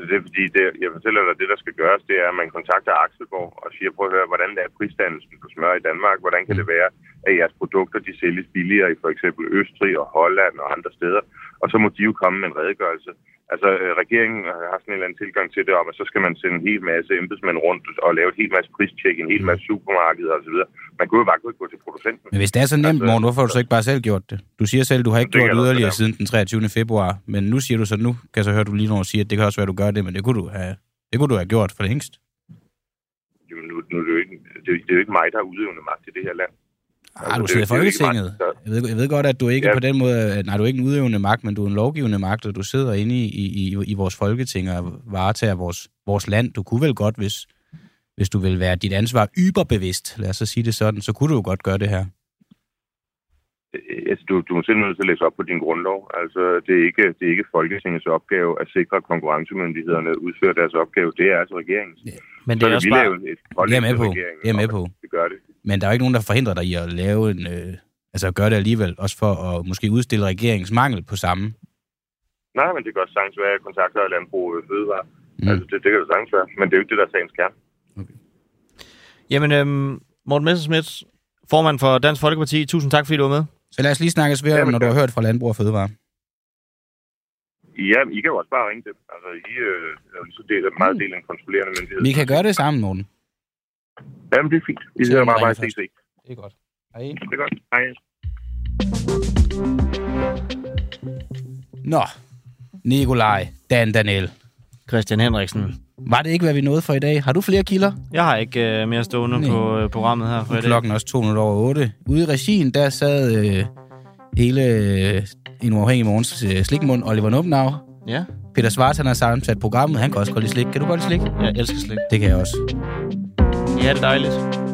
Det er fordi, det, jeg fortæller dig, at det, der skal gøres, det er, at man kontakter Akselborg og siger, prøv at høre, hvordan er prisdannelsen på smør i Danmark? Hvordan kan det være, at jeres produkter de sælges billigere i for eksempel Østrig og Holland og andre steder? Og så må de jo komme med en redegørelse. Altså, øh, regeringen har sådan en eller anden tilgang til det om, at så skal man sende en hel masse embedsmænd rundt og lave en hel masse pristjek i en hel masse supermarkeder osv. Man kunne jo bare gå til producenten. Men hvis det er så nemt, altså, Morten, hvorfor har du så ikke bare selv gjort det? Du siger selv, du har ikke gjort yderligere siden den 23. februar, men nu siger du så, nu kan jeg så høre, du lige når sige, at det kan også være, at du gør det, men det kunne du have, det kunne du have gjort for længst. Jamen, nu, nu er det, jo ikke, det, det er jo ikke mig, der har udøvende magt i det her land. Ah, du sidder i Folketinget. Jeg ved, jeg ved godt, at du ikke ja. på den måde... Nej, du er ikke en udøvende magt, men du er en lovgivende magt, og du sidder inde i, i, i vores Folketing og varetager vores, vores land. Du kunne vel godt, hvis, hvis du vil være dit ansvar yberbevidst, lad os så sige det sådan, så kunne du jo godt gøre det her. Altså, du, du må simpelthen nødt til at læse op på din grundlov. Altså, det er, ikke, det er ikke Folketingets opgave at sikre, at konkurrencemyndighederne udfører deres opgave. Det er altså regeringens. Ja. Men det er, også bare... Et det er med på. Det er med på. Det gør det. Men der er jo ikke nogen, der forhindrer dig i at lave en... Øh, altså at gøre det alligevel, også for at måske udstille regeringens mangel på samme. Nej, men det kan også sagtens være, at kontakter af landbrug og fødevare. Mm. Altså, det, det kan det sagtens være. Men det er jo ikke det, der er sagens kerne. Okay. Jamen, øhm, Morten Messersmith, formand for Dansk Folkeparti, tusind tak, fordi du var med. Så lad os lige snakkes ved, Jamen, når du har hørt fra Landbrug og Fødevare. Ja, I kan jo også bare ringe dem. Altså, I øh, er jo så del, meget del af en kontrollerende myndighed. Vi kan gøre det sammen, Morten. Jamen, det er fint. Vi sidder bare bare CC. Det er godt. Hej. Det er godt. Hej. Nå, Nikolaj, Dan Daniel. Christian Henriksen. Var det ikke, hvad vi nåede for i dag? Har du flere kilder? Jeg har ikke uh, mere stående Nej. på uh, programmet her for i dag. Klokken også to minutter over 8. Ude i regien, der sad uh, hele uh, en uafhængig morgens uh, slikmund, Oliver Nubnau. Ja. Peter Svart, han har sammensat programmet. Han kan også godt lide slik. Kan du godt lide slik? Jeg elsker slik. Det kan jeg også. Ja, det er dejligt.